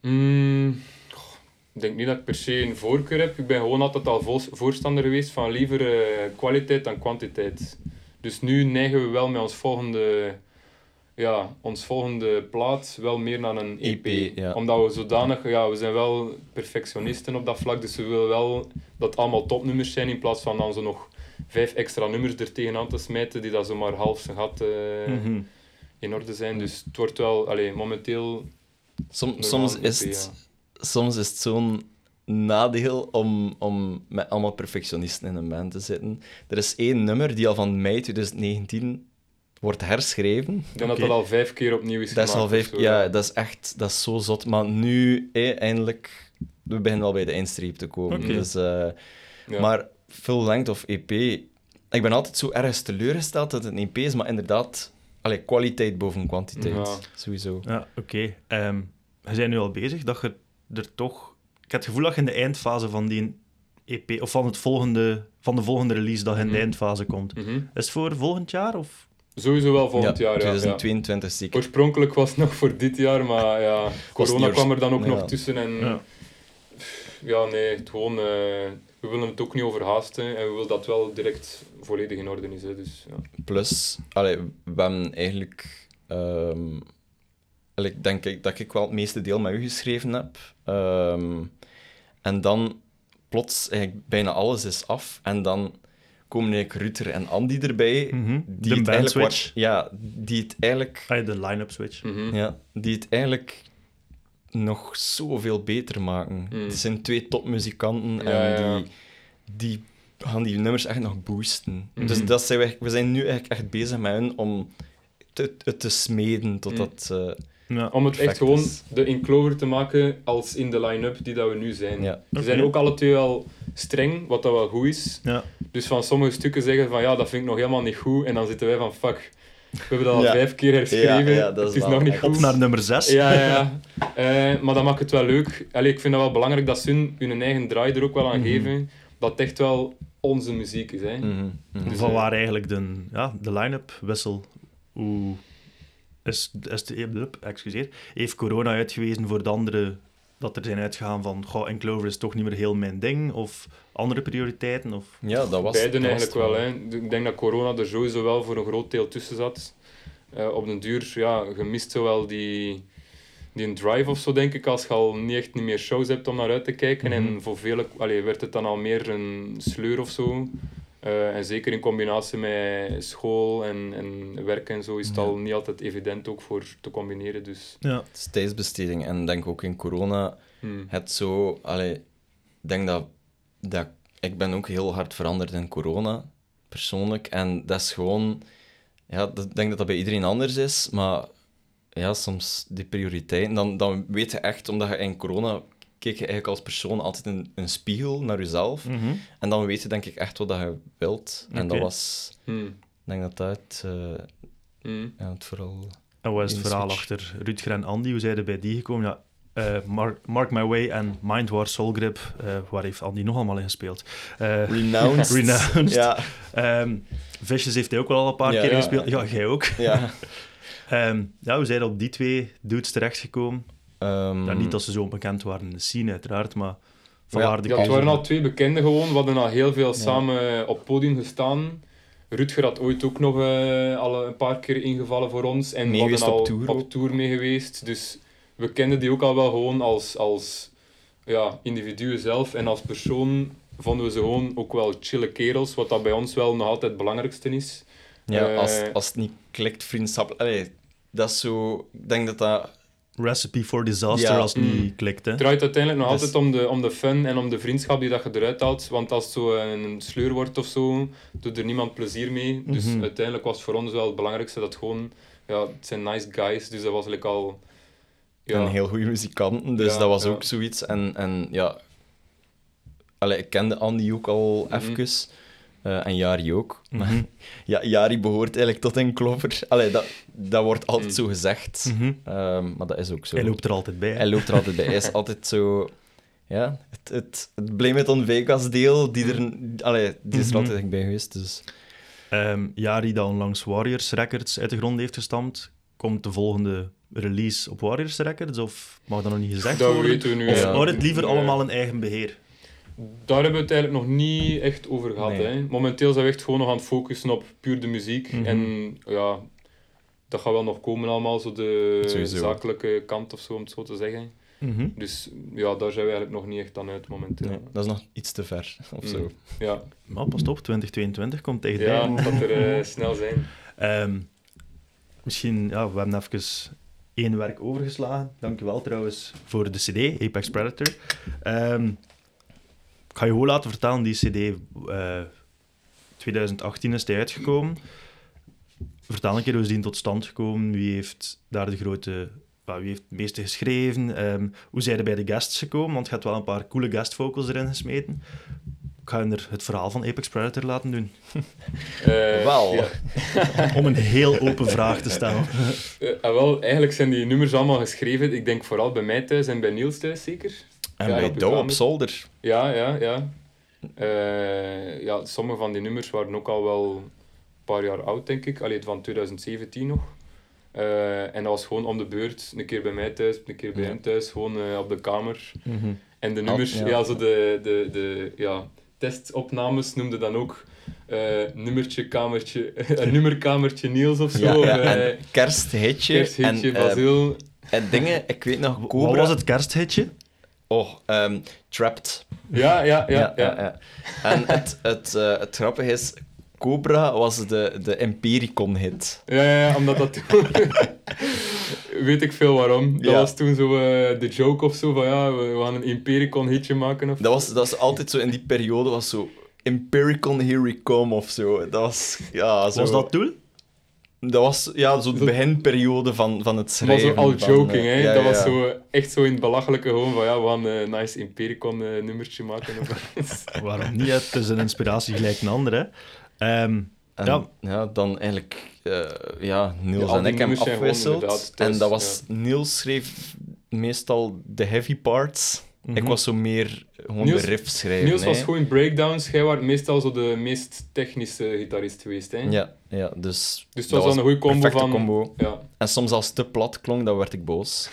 Mm, ik denk niet dat ik per se een voorkeur heb. Ik ben gewoon altijd al voorstander geweest van liever eh, kwaliteit dan kwantiteit. Dus nu neigen we wel met ons volgende, ja, ons volgende plaat wel meer naar een EP. EP, ja. Omdat we zodanig, ja, we zijn wel perfectionisten op dat vlak, dus we willen wel dat het allemaal topnummers zijn in plaats van dan zo nog vijf extra nummers er tegenaan te smijten die dat zomaar half zijn gat eh, Mhm. in orde zijn. Dus het wordt wel, allee, momenteel Som- soms, is EP, het, ja. soms is het zo'n nadeel om, om met allemaal perfectionisten in een band te zitten. Er is één nummer die al van mei 2019 wordt herschreven. Ik denk dat dat al vijf keer opnieuw is Dat is al vijf... zo, Ja, dat is echt... Dat is zo zot. Maar nu, eh, eindelijk... We beginnen wel bij de eindstreep te komen. Oké. Dus, eh, Ja. Maar full length of EP... Ik ben altijd zo ergens teleurgesteld dat het een EP is, maar inderdaad... Allee, kwaliteit boven kwantiteit. Ja. Sowieso. Ja, oké. Ehm, we zijn nu al bezig dat je er toch... Ik heb het gevoel dat je in de eindfase van die EP, of van, het volgende, van de volgende release, dat je in de Mhm. eindfase komt. Mhm. Is het voor volgend jaar? Of? Sowieso wel volgend jaar, ja. ja. 2022 zeker. Oorspronkelijk was het nog voor dit jaar, maar ja, corona kwam er dan ook ja. nog tussen. En Ja. ja, nee, het gewoon, eh, we willen het ook niet overhaasten en we willen dat wel direct volledig in orde is. Hè, dus, ja. Plus, allee, we hebben eigenlijk... ehm, ik denk ik, dat ik wel het meeste deel met u geschreven heb. Ehm, en dan plots, eigenlijk bijna alles is af. En dan komen eigenlijk Ruter en Andy erbij. Mhm. Die De het eigenlijk ja, die het eigenlijk... Ah, ja, de line-up switch. Mhm. Ja, die het eigenlijk nog zoveel beter maken. Mm. Het zijn twee topmuzikanten Ja, en ja. die, die gaan die nummers echt nog boosten. Mhm. Dus dat zijn we, we zijn nu eigenlijk echt bezig met hen om het, het te smeden totdat... Mm. eh Ja. Om het echt gewoon is. de Inclover te maken als in de line-up die dat we nu zijn. Ja. We Oké. zijn ook alle twee wel streng, wat dat wel goed is. Ja. Dus van sommige stukken zeggen van ja, dat vind ik nog helemaal niet goed. En dan zitten wij van fuck, we hebben dat al Ja. vijf keer herschreven. Ja, ja, dat is het is nog niet echt- Op goed. naar nummer 6. Ja, ja, ja. Eh, maar dat maakt het wel leuk. Allee, ik vind dat wel belangrijk dat ze hun, hun eigen draai er ook wel aan Mhm. geven. Dat het echt wel onze muziek is. Hè. mhm. Dus, van eh, waar eigenlijk de, ja, de line-up wissel. Hoe... is, is de, excuseer, heeft corona uitgewezen voor de andere dat er zijn uitgegaan van goh, en Clover is toch niet meer heel mijn ding, of andere prioriteiten? Of... Ja, dat was Beiden eigenlijk wel. het Hè. Ik denk dat corona er sowieso wel voor een groot deel tussen zat. Eh, op den duur, ja, je mist zo wel die, die een drive of zo, denk ik, als je al niet echt niet meer shows hebt om naar uit te kijken. Mhm. En voor velen allee, werd het dan al meer een sleur of zo. Eh, en zeker in combinatie met school en, en werk en zo is het Ja. al niet altijd evident ook voor te combineren. Dus, Ja. Het is tijdsbesteding. En ik denk ook in corona, hmm. het zo... Allee, ik denk dat, dat... Ik ben ook heel hard veranderd in corona, persoonlijk. En dat is gewoon... Ja, dat- ik denk dat dat bij iedereen anders is, maar ja, soms die prioriteiten... Dan, dan weet je echt, omdat je in corona keek je eigenlijk als persoon altijd in een spiegel naar jezelf. Mhm. En dan weet je denk ik echt wat dat je wilt. En dat was... Ik denk dat dat het, eh, Hmm. ja, het vooral... En wat is het verhaal Switch. achter Rutger en Andy? Hoe zijn er bij die gekomen? Ja, eh, Mark, Mark My Way en Mind War Soul Grip, eh, waar heeft Andy nog allemaal in gespeeld? Eh, Renounced. Renounced. Ja, ehm, Vicious heeft hij ook wel al een paar Ja, keer ja. gespeeld. Ja, jij ook. ja. Ehm, ja, hoe zijn er op die twee dudes terechtgekomen? Ehm, Ja, niet dat ze zo bekend waren in de scene, uiteraard, maar vanwaar ja, de Ja, het waren al twee bekenden gewoon. We hadden al heel veel samen op podium gestaan. Rutger had ooit ook nog eh, al een paar keer ingevallen voor ons. En we hadden geweest op al tour op tour mee geweest. Dus we kenden die ook al wel gewoon als, als ja, individuen zelf. En als persoon vonden we ze gewoon ook wel chille kerels. Wat dat bij ons wel nog altijd het belangrijkste is. Ja, Eh, als, als het niet klikt, vriendschap... Allee, dat is zo... Ik denk dat dat... Recipe for disaster Ja. als het niet Mm. klikt. Hè. Het draait uiteindelijk nog Dus- altijd om de, om de fun en om de vriendschap die dat je eruit haalt. Want als het zo een sleur wordt of zo, doet er niemand plezier mee. Dus Mhm. uiteindelijk was voor ons wel het belangrijkste dat gewoon... Ja, het zijn nice guys, dus dat was eigenlijk al... Ja, Een heel goede muzikanten, dus Ja, dat was ja. ook zoiets. En, en ja... Allee, ik kende Andy ook al Mhm. even. Eh, en Jari ook. Mhm. ja, Jari behoort eigenlijk tot een Clover. Allee, dat, dat wordt altijd Mhm. zo gezegd. Mhm. Ehm, maar dat is ook zo. Hij loopt er altijd bij. hè. Hij loopt er altijd bij. Hij is altijd zo... Ja, het, het, het Blame It on Vegas deel, die, er, allee, die is er Mhm. altijd bij geweest. Dus. Ehm, Jari, dat onlangs Warriors Records uit de grond heeft gestampt, komt de volgende release op Warriors Records? Of mag dat nog niet gezegd dat worden? weten we nu. Of Ja. wordt het liever allemaal in eigen beheer? Daar hebben we het eigenlijk nog niet echt over gehad. Nee. Hè. Momenteel zijn we echt gewoon nog aan het focussen op puur de muziek. Mhm. En ja, dat gaat wel nog komen allemaal, zo de Sowieso. zakelijke kant of zo, om het zo te zeggen. Mhm. Dus ja, daar zijn we eigenlijk nog niet echt aan uit momenteel. Nee, dat is nog iets te ver, of zo. Mm. Ja, Maar pas op, 2022 komt echt ja bij. dat er eh, snel zijn. Ehm, misschien, ja, we hebben even één werk overgeslagen. Dankjewel trouwens voor de CD, Apex Predator. Ehm, ik ga je gewoon laten vertellen, die CD, eh 2018 is die uitgekomen. Vertel een keer hoe is die tot stand gekomen? Wie heeft daar de grote... wie heeft het meeste geschreven? Ehm, hoe zijn er bij de guests gekomen? Want je hebt wel een paar coole guest vocals erin gesmeten. Ik ga je er het verhaal van Apex Predator laten doen. Eh, Wel. ja. Om een heel open vraag te stellen. Eh, ah, wel, eigenlijk zijn die nummers allemaal geschreven. Ik denk vooral bij mij thuis en bij Niels thuis zeker. En Ja, bij op zolder. Ja, ja, ja. Eh, ja, sommige van die nummers waren ook al wel een paar jaar oud, denk ik. Allee, van 2017 nog. Eh, en dat was gewoon om de beurt. Een keer bij mij thuis, een keer bij Ja. hem thuis. Gewoon eh, op de kamer. Mhm. En de nummers, ja. ja. zo de, de, de ja, testopnames noemden dan ook eh, nummertje, kamertje, een nummerkamertje Niels of zo. Ja, eh, kersthitje. kersthitje, en, eh, Basil. en dingen, ik weet nog, Wat Cobra. was het kersthitje? Oh, ehm, Trapped. Ja, ja, ja. ja, En het, het, eh, het grappige is, Cobra was de, de Impericon-hit. Ja, ja, ja, omdat dat toen... Weet ik veel waarom. Dat Ja. was toen zo eh, de joke of zo van ja, we, we gaan een Impericon hitje maken. Of... Dat was, dat was altijd zo, in die periode was zo... Empiricon, here we come, of zo. Dat was, ja, zo... Was dat toen? Dat was, ja, zo de beginperiode van, van het schrijven. zo al van, joking, eh, hè. ja, dat ja, was zo echt zo in het belachelijke gewoon van ja, we gaan een nice Impericon eh, nummertje maken. Of... Waarom niet? Het is een inspiratie gelijk een andere. hè. Ehm, En, Ja. ja. dan eigenlijk, eh, ja, Niels Ja, al en ik hem afwisseld. En dat was, Niels schreef meestal de heavy parts. Ik was zo meer gewoon Niels- de riff schrijven. Niels was hè. gewoon breakdowns, jij was meestal zo de meest technische gitarist geweest. Hè? Ja, ja, dus... Dus het was dan een goede combo van... combo. Ja. En soms als het te plat klonk, dan werd ik boos.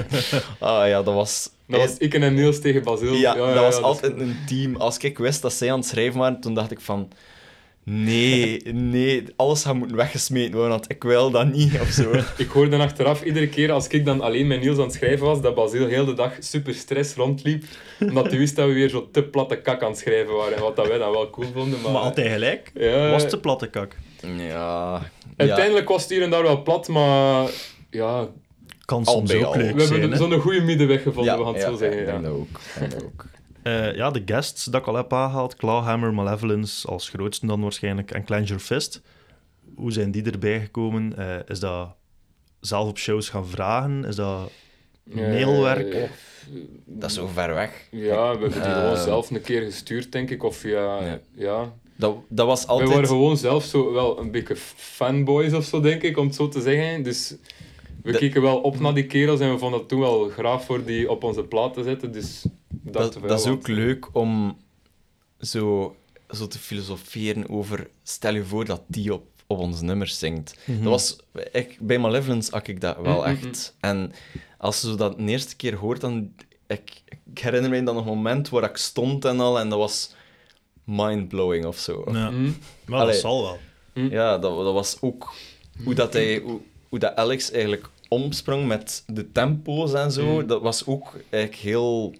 ah ja, dat was... Dat was ik en Niels tegen Basil. Ja, dat was altijd een team. Als ik wist dat zij aan het schrijven waren, toen dacht ik van... Nee, nee, alles gaat moeten weggesmeten worden, want ik wil dat niet, of zo. Ik hoorde achteraf, iedere keer als ik dan alleen met Niels aan het schrijven was, dat Basil heel de dag super stress rondliep, omdat hij wist dat we weer zo te platte kak aan het schrijven waren. Wat dat wij dan wel cool vonden. Maar, Maar altijd gelijk. Ja, Was te platte kak. Ja... Uiteindelijk was het hier en daar wel plat, maar ja, Kan soms ook leuk we zijn. hebben zo'n goede middenweg gevonden, ja, we gaan het ja, zo zeggen. ik Ja. dat ook. dat ook. Eh, ja, de guests dat ik al heb aangehaald, Clawhammer, Malevolence als grootste dan waarschijnlijk en Clench Your Fist. Hoe zijn die erbij gekomen? Eh, is dat zelf op shows gaan vragen? Is dat mailwerk? Eh, Dat is zo ver weg. Ja, we hebben die gewoon zelf een keer gestuurd, denk ik. Of via... Ja. Ja. Dat, dat was We altijd... waren gewoon zelf zo wel een beetje fanboys of zo, denk ik, om het zo te zeggen. Dus we keken wel op naar die kerels en we vonden het toen wel graag voor die op onze plaat te zetten. Dus Dat, dat is ook leuk om zo, zo te filosoferen over... Stel je voor dat die op, op ons nummers zingt. Mhm. Dat was, ik, bij Malevolence had ik dat wel Mhm, echt. En als je zo dat de eerste keer hoort, dan... Ik, ik herinner me dan nog een moment waar ik stond en al, en dat was mind-blowing of zo. Ja, maar dat zal wel. Ja, dat, dat was ook hoe dat, hij, hoe, hoe dat Alex eigenlijk omsprong met de tempo's en zo. Mm. Dat was ook eigenlijk heel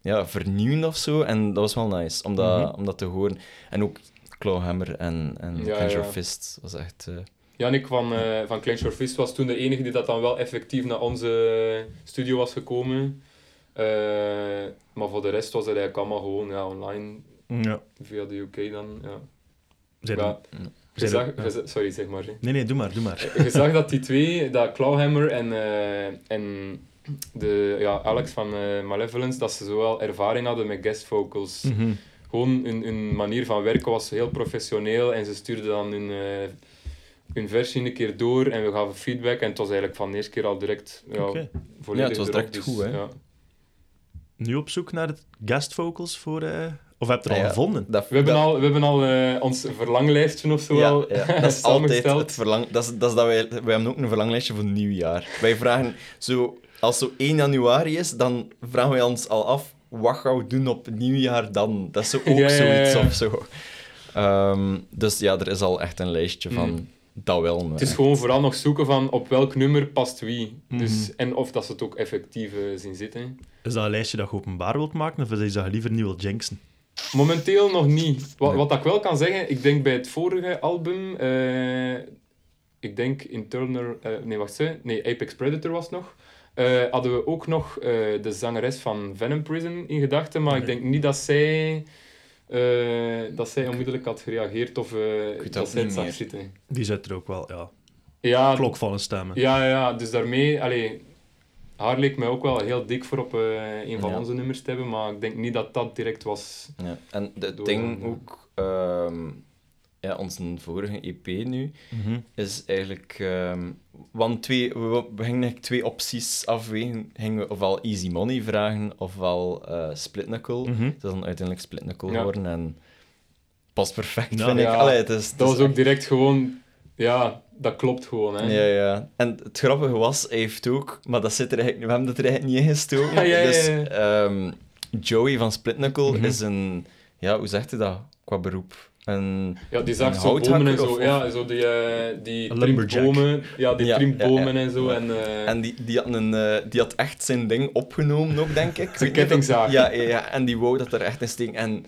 ja, vernieuwend of zo. En dat was wel nice om dat, Mhm. om dat te horen. En ook Clawhammer en, en Ja, Clench Your ja. Fist was echt... eh, Janik van, eh van Clench Your Fist was toen de enige die dat dan wel effectief naar onze studio was gekomen. Eh, maar voor de rest was het eigenlijk allemaal gewoon ja, online Ja. via de UK dan. Ja. Ja. Je zag, je zag- sorry, zeg maar. Nee, nee, doe maar, doe maar. Je zag dat die twee, dat Clawhammer en, eh, en de, ja, Alex van eh, Malevolence, dat ze zowel ervaring hadden met guest vocals. Mhm. Gewoon hun, hun manier van werken was heel professioneel en ze stuurden dan hun, eh, hun versie een keer door en we gaven feedback en het was eigenlijk van de eerste keer al direct ja, Oké. volledig Ja, het was erop, direct goed, hè. Ja. Nu op zoek naar het guest vocals voor... Of heb je er al gevonden? dat, We hebben dat- al, we hebben al eh, ons verlanglijstje of zo ja, al ja, dat is altijd het verlang... Dat is, dat is dat wij... Wij hebben ook een verlanglijstje voor nieuwjaar. Wij vragen zo... Als zo 1 januari is, dan vragen wij ons al af... Wat gaan we doen op nieuwjaar dan? Dat is zo ook Ja, ja, ja, zoiets ja. of zo. Ehm, dus ja, er is al echt een lijstje van... Mm. Dat wel. Het is gewoon vooral nog zoeken van op welk nummer past wie. Dus, Mhm. en of dat ze het ook effectief eh, zien zitten. Is dat een lijstje dat je openbaar wilt maken, of is dat je liever niet wilt jinxen? Momenteel nog niet. Wat, Nee. wat ik wel kan zeggen, ik denk bij het vorige album, eh, ik denk Internal, eh, nee wacht eens, nee Apex Predator was het nog, eh, hadden we ook nog eh, de zangeres van Venom Prison in gedachten, maar ik denk niet dat zij, eh, dat zij onmiddellijk had gereageerd of eh, dat ook zij het zag zitten. Die zit er ook wel, ja. Ja, Klok van een stemmen. ja, ja, dus daarmee, allee, haar leek mij ook wel heel dik voor op eh, een van Ja. onze nummers te hebben, maar ik denk niet dat dat direct was. Ja. En het ding ook... ehm, ja, onze vorige EP nu Mhm. is eigenlijk... ehm, want twee, we, we gingen eigenlijk twee opties afwegen. Gingen we ofwel Easy Money vragen, ofwel eh Split Knuckle. Het is dan uiteindelijk Split Knuckle Ja. geworden en past perfect, Ja. vind ik. Ja, Allee, het is, het Dat is was ook direct gewoon, ja, dat klopt gewoon. Hè. Ja, ja. En het grappige was, hij heeft ook... Maar dat zit er eigenlijk, we hebben het er eigenlijk niet in gestoken. Ja, ja, ja, Dus ehm, Joey van Split Knuckle Mhm. is een... Ja, hoe zegt hij dat qua beroep? Een... Ja, die zag zo bomen en zo. of- ja, zo die, eh die bomen. Ja, die Ja, bomen ja. en zo. Ja. En, eh, En die, die, had een, eh, die had echt zijn ding opgenomen ook, denk ik. Zijn kettingzaag. Ja, ja, ja, en die wou dat er echt in steken. En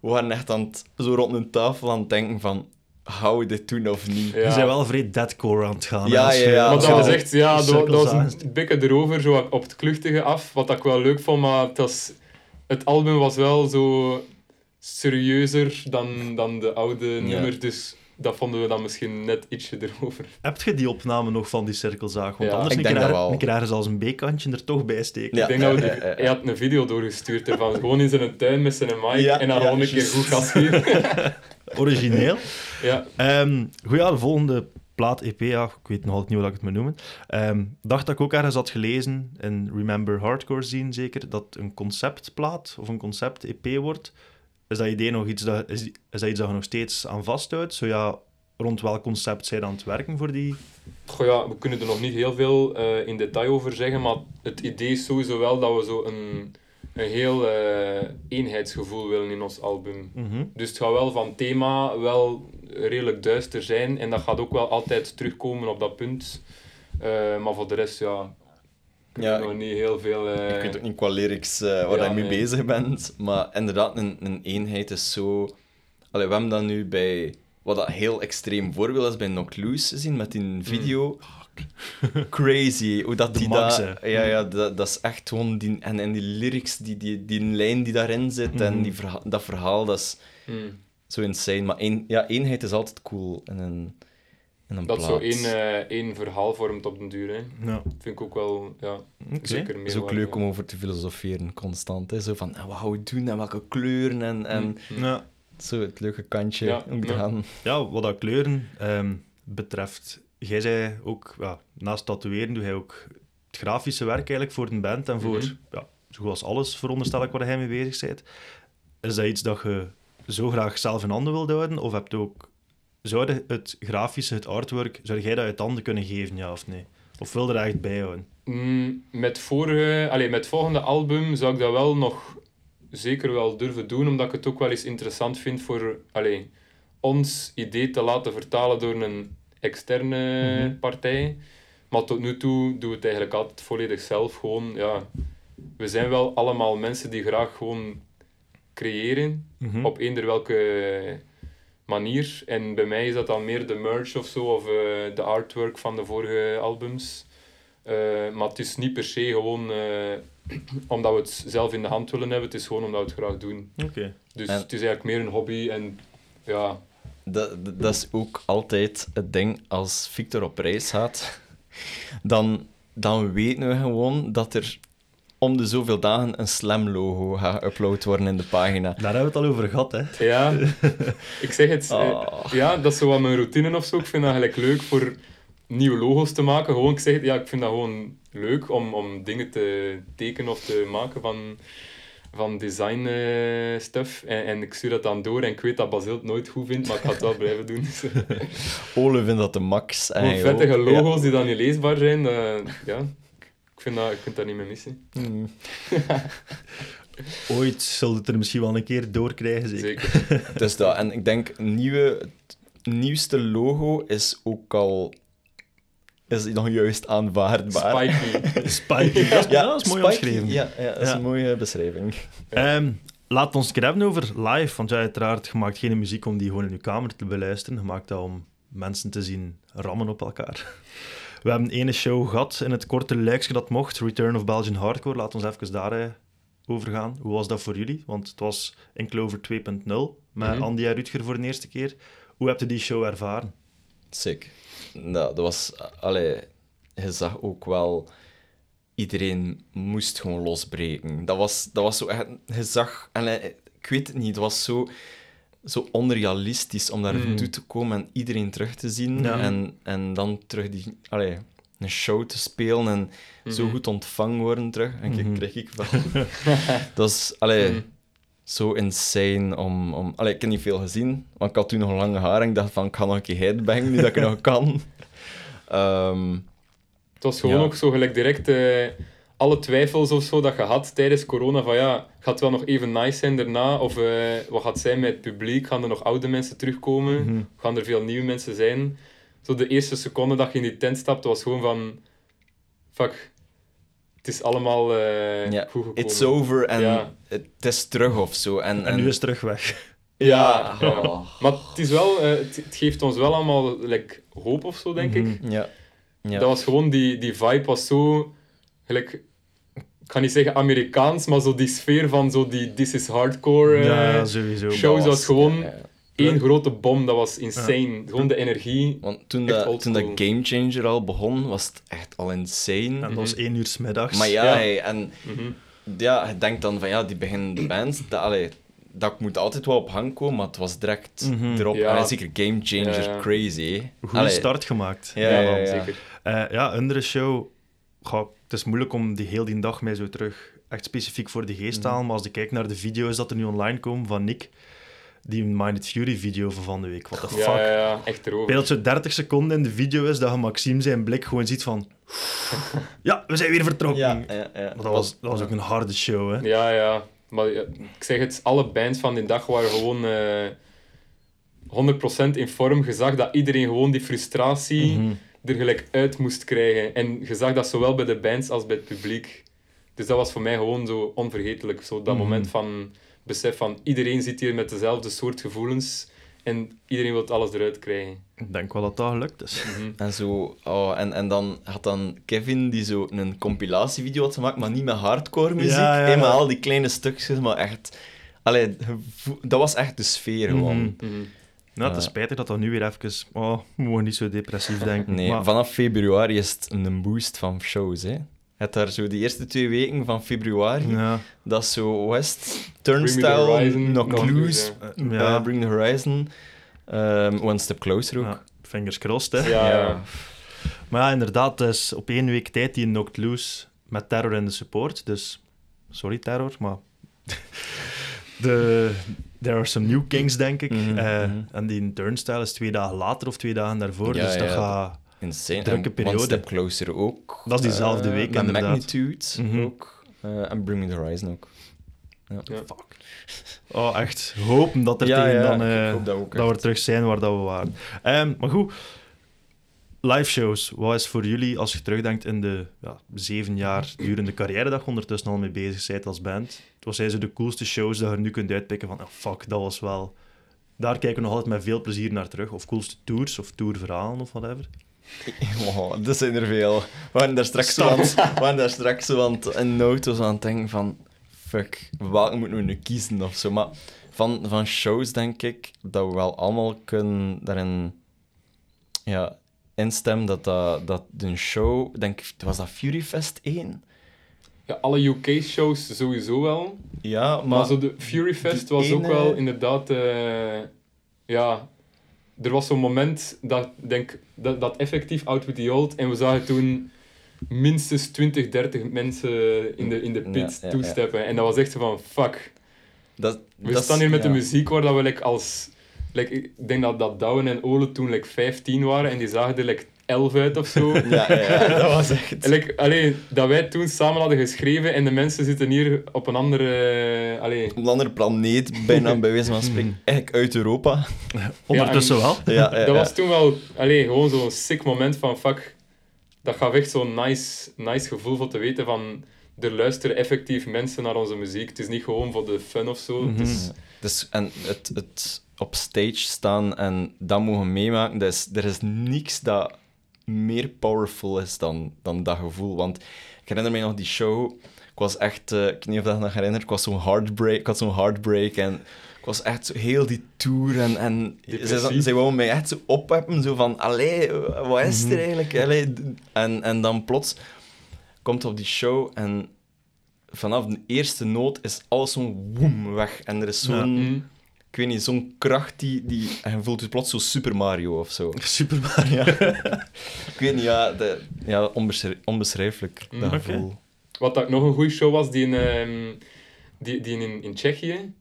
we waren echt aan het, zo rond een tafel aan het denken van... Hou we dit doen of niet? Ja. Die zijn wel vrij deadcore aan het gaan. Ja, ja, je- ja. Want zo dat was echt, ja, dat, dat was een bikke erover, zo op het kluchtige af, wat ik wel leuk vond, maar het, was, het album was wel zo serieuzer dan, dan de oude nummers, dus dat vonden we dan misschien net ietsje erover. Heb je die opname nog van die cirkelzaag? Want Ja, anders ik denk dat wel. een keer ergens als een B-kantje er toch bij steken. Ja. ik denk dat we de- ja, ja, ja. hij had een video doorgestuurd ervan, gewoon in zijn tuin met zijn mic Ja, en dan ja, gewoon een keer goed gas geven. Origineel. ja. Ehm goed, ja, de volgende plaat EP, ja, ik weet nog altijd niet hoe ik het moet noemen. Ehm, dacht dat ik ook ergens had gelezen, in Remember Hardcore zien zeker, dat een conceptplaat of een concept-EP wordt. Is dat idee nog iets dat, is, is dat iets dat je nog steeds aan vasthoudt? Zo ja, rond welk concept zij dan aan het werken voor die... Goh, ja, we kunnen er nog niet heel veel eh, in detail over zeggen, maar het idee is sowieso wel dat we zo een, een heel eh, eenheidsgevoel willen in ons album. Mhm. Dus het gaat wel van thema wel redelijk duister zijn en dat gaat ook wel altijd terugkomen op dat punt. Eh, maar voor de rest, ja, ik Ja, nog niet heel veel... Ik weet ook niet qua lyrics eh, waar ja, je mee nee. bezig bent, maar inderdaad, een, een eenheid is zo... Allee, we hebben dat nu bij... Wat dat heel extreem voorbeeld is bij Knock Loose gezien, met die video. Crazy, hoe dat De die max. Ja, ja, dat, dat is echt gewoon... Die, en, en die lyrics, die, die, die lijn die daarin zit, Mhm. en die verha- dat verhaal, dat is hmm. zo insane. Maar een, ja, eenheid is altijd cool in een, een Dat plaat. zo één, eh, één verhaal vormt op den duur. Hè. Ja, Vind ik ook wel, ja, oké. zeker Het meer is ook leuk om over te filosoferen, constant. Hè? Zo van, wat gaan we doen en welke kleuren en... en Hmm. Ja. Zo het leuke kantje Ja, ook ja. eraan. Ja, wat dat kleuren ehm, betreft, jij zei ook, ja, naast tatoeëren doe jij ook het grafische werk eigenlijk voor een band en voor, Mhm. ja, zo goed als alles veronderstel ik waar jij mee bezig bent. Is dat iets dat je zo graag zelf in handen wilt houden? Of heb je ook, zou het grafische, het artwork, zou jij dat uit handen kunnen geven, ja of nee? Of wil je er echt bij houden? Mm, met, vorige, allee, met het volgende album zou ik dat wel nog zeker wel durven doen, omdat ik het ook wel eens interessant vind voor allee, ons idee te laten vertalen door een externe Mhm. partij. Maar tot nu toe doen we het eigenlijk altijd volledig zelf. Gewoon, ja, we zijn wel allemaal mensen die graag gewoon creëren, Mhm. op eender welke manier. En bij mij is dat dan meer de merch of zo, of eh, de artwork van de vorige albums. Eh, maar het is niet per se gewoon eh, omdat we het zelf in de hand willen hebben, het is gewoon omdat we het graag doen. Oké. Dus En- het is eigenlijk meer een hobby en ja, Dat, dat- dat is ook altijd het ding als Victor op reis gaat. Dan, dan weten we gewoon dat er om de zoveel dagen een Slam-logo gaat upload worden in de pagina. Daar hebben we het al over gehad, hè. ja ik zeg het, eh, Oh. ja, dat is zo wat mijn routine of zo. Ik vind dat eigenlijk leuk voor nieuwe logo's te maken. Gewoon, ik zeg het, ja, ik vind dat gewoon leuk om, om dingen te tekenen of te maken van, van design eh, stuff. En, en ik stuur dat dan door en ik weet dat Basil het nooit goed vindt, maar ik ga het wel blijven doen. Ole vindt dat de max. Gewoon vettige Ja. logo's die dan niet leesbaar zijn, dat, ja, ik vind dat, ik vind dat niet meer missen. Mm. Ooit zult je het er misschien wel een keer doorkrijgen, zeker. Zeker. Dus dat. En ik denk, nieuwe, het nieuwste logo is ook al... Is nog juist aanvaardbaar. Spiky. Is, ja, dat is mooi omschreven. Ja, ja, dat is Ja. een mooie beschrijving. Ehm, laat ons het hebben over live. Want ja, uiteraard, je maakt geen muziek om die gewoon in je kamer te beluisteren. Je maakt dat om mensen te zien rammen op elkaar. We hebben ene show gehad in het korte luikje dat mocht. Return of Belgian Hardcore. Laat ons even daar over gaan. Hoe was dat voor jullie? Want het was in Clover 2.0 met Mhm. Andy en Rutger voor de eerste keer. Hoe heb je die show ervaren? Sick. Nou, dat was... Allee, je zag ook wel... Iedereen moest gewoon losbreken. Dat was, dat was zo echt... Je zag... Allee, ik weet het niet, het was zo, zo onrealistisch om daar Mm. naartoe te komen en iedereen terug te zien. Ja. En, en dan terug die... Allee, een show te spelen en zo Mhm. goed ontvangen worden terug. En Mhm. ik kreeg ik wel... dat is... Allee... Mhm. Zo insane om... om... Allee, ik heb niet veel gezien, want ik had toen nog lange haar en ik dacht van, ik ga nog een keer headbangen nu dat ik nog kan. Ehm, Het was gewoon Ja. ook zo gelijk direct eh, alle twijfels of zo dat je had tijdens corona. Van ja, gaat het wel nog even nice zijn daarna? Of eh, wat gaat het zijn met het publiek? Gaan er nog oude mensen terugkomen? Mhm. Gaan er veel nieuwe mensen zijn? Zo de eerste seconde dat je in die tent stapte was gewoon van... Fuck, het is allemaal eh Ja, goed gekomen. it's over en Ja. het is terug of zo. En, En nu is het terug weg. Ja, maar het, is wel, eh, het, het geeft ons wel allemaal like, hoop of zo, denk Mhm. ik. Ja. ja. Dat was gewoon, die, die vibe was zo, gelijk, ik ga niet zeggen Amerikaans, maar zo die sfeer van zo die This is Hardcore eh, ja, sowieso. show. was gewoon- ja, ja. één grote bom, dat was insane. Gewoon de energie. Want toen, dat, toen dat Game Changer al begon, was het echt al insane. En dat was één uur 's middags. Maar ja, Ja. hey, en Mhm. ja, je denkt dan van ja, die beginnen de band. Dat, allee, dat moet altijd wel op hang komen, maar het was direct Mhm. erop. Ja. En zeker Game Changer, Ja, ja. crazy. Goede start gemaakt. Ja, Ja, ja, man, ja. zeker. Eh, ja, andere show. Goh, het is moeilijk om die heel die dag mij zo terug echt specifiek voor de geest te halen. Maar als ik kijk naar de video's dat er nu online komen van Nick, die Minded Fury video van van de week. What the fuck? Ja, echt erover. Beeld zo 30 seconden in de video is dat je Maxime zijn blik gewoon ziet van. Ja, we zijn weer vertrokken. Ja, ja, ja. Maar dat, was, dat was ook een harde show, hè? Ja, ja. Maar ja, ik zeg het, alle bands van die dag waren gewoon eh 100% in vorm. Je zag dat iedereen gewoon die frustratie Mhm. Er gelijk uit moest krijgen. En je zag dat zowel bij de bands als bij het publiek. Dus dat was voor mij gewoon zo onvergetelijk. Zo dat Mhm. moment van besef van iedereen zit hier met dezelfde soort gevoelens. En iedereen wil alles eruit krijgen. Ik denk wel dat dat gelukt is. Mhm. En, zo, oh, en, en dan had dan Kevin die zo een compilatievideo had gemaakt, maar niet met hardcore muziek. Ja, ja. al die kleine stukjes, maar echt... Allee, dat was echt de sfeer gewoon. Mhm. Mhm. Nou, het is Ja. spijtig dat dat nu weer even... Oh, we mogen niet zo depressief denken. Nee, maar, vanaf februari is het een boost van shows. Hè. Het daar zo de eerste twee weken van februari, ja, dat is zo West, Turnstile, Loose, eh, eh, ja, Bring the Horizon, ehm, One Step Closer ook. ja, fingers crossed, hè. Ja. Maar ja, inderdaad, is op één week tijd die knocked loose met Terror in de support. Dus, sorry Terror, maar... de, there are some new kings, denk ik. Mhm, Eh, mhm. En die turnstile is twee dagen later of twee dagen daarvoor. Ja, dus dat ja, gaat... Insane. Drukke En periode. One Step Closer ook. Dat is diezelfde Eh, week, Met inderdaad. Magnitude Mhm. ook. Eh, en Bring Me the Horizon ook. Ja. Ja. Fuck. Oh, echt. Hopen dat er Ja, tegen ja, dan... eh, dat dat we terug zijn waar dat we waren. Ehm, maar goed, live shows. Wat is voor jullie, als je terugdenkt in de ja, zeven jaar durende carrière dat je ondertussen al mee bezig bent als band, wat zijn zo de coolste shows dat je nu kunt uitpikken van, oh, fuck, dat was wel... Daar kijken we nog altijd met veel plezier naar terug. Of coolste tours, of tourverhalen, of whatever. Oh, dat zijn er veel. We waren daar straks, aan, we waren daar straks de auto zo aan het denken van... Fuck, welke moeten we nu kiezen of zo? Maar van, van shows denk ik dat we wel allemaal kunnen daarin ja, instemmen dat, dat, dat een show... Denk, was dat Fury Fest 1? Ja, alle UK-shows sowieso wel. Ja, Maar, maar... zo de Fury Fest die was ook wel inderdaad... eh, ja, er was zo'n moment dat, denk, dat, dat effectief Out With The Old... En we zagen toen minstens 20, 30 mensen in de, in de pit Ja, ja, toesteppen. En dat was echt zo van, fuck. dat, We staan hier met de muziek waar dat we like, als... Like, ik denk dat, dat Douwen en Ole toen like, 15 waren en die zagen er like, 11 uit of zo. Ja, ja, ja, dat was echt... En, like, allee, dat wij toen samen hadden geschreven en de mensen zitten hier op een andere... eh, allee, Op een andere planeet, bijna bij wijze van spreken. Eigenlijk uit Europa. Ondertussen en- wel. Ja, ja, dat ja. was toen wel allee, gewoon zo'n sick moment van fuck. Dat gaf echt zo'n nice, nice gevoel voor te weten van er luisteren effectief mensen naar onze muziek. Het is niet gewoon voor de fun of zo. Het is, Dus, en het, het op stage staan en dat mogen meemaken, dat is, er is niks dat meer powerful is dan, dan dat gevoel. Want ik herinner me nog die show, ik was echt, eh, ik weet niet of dat je nog herinnert, ik was zo'n heartbreak, ik had zo'n heartbreak en ik was echt zo heel die tour en, en zij, zij wou mij echt zo opheppen, zo van, allee, wat is er eigenlijk? Allee, en, en dan plots komt op die show en vanaf de eerste noot is alles zo'n woem weg. En er is zo'n, Mhm. Ik weet niet, zo'n kracht die, die... En je voelt je plots zo Super Mario of zo. Super Mario. Ik weet niet, ja, de, ja onbeschri- onbeschrijfelijk, dat Mm, gevoel. Wat dat nog een goede show was, die in, ehm, die, die in, in Tsjechië.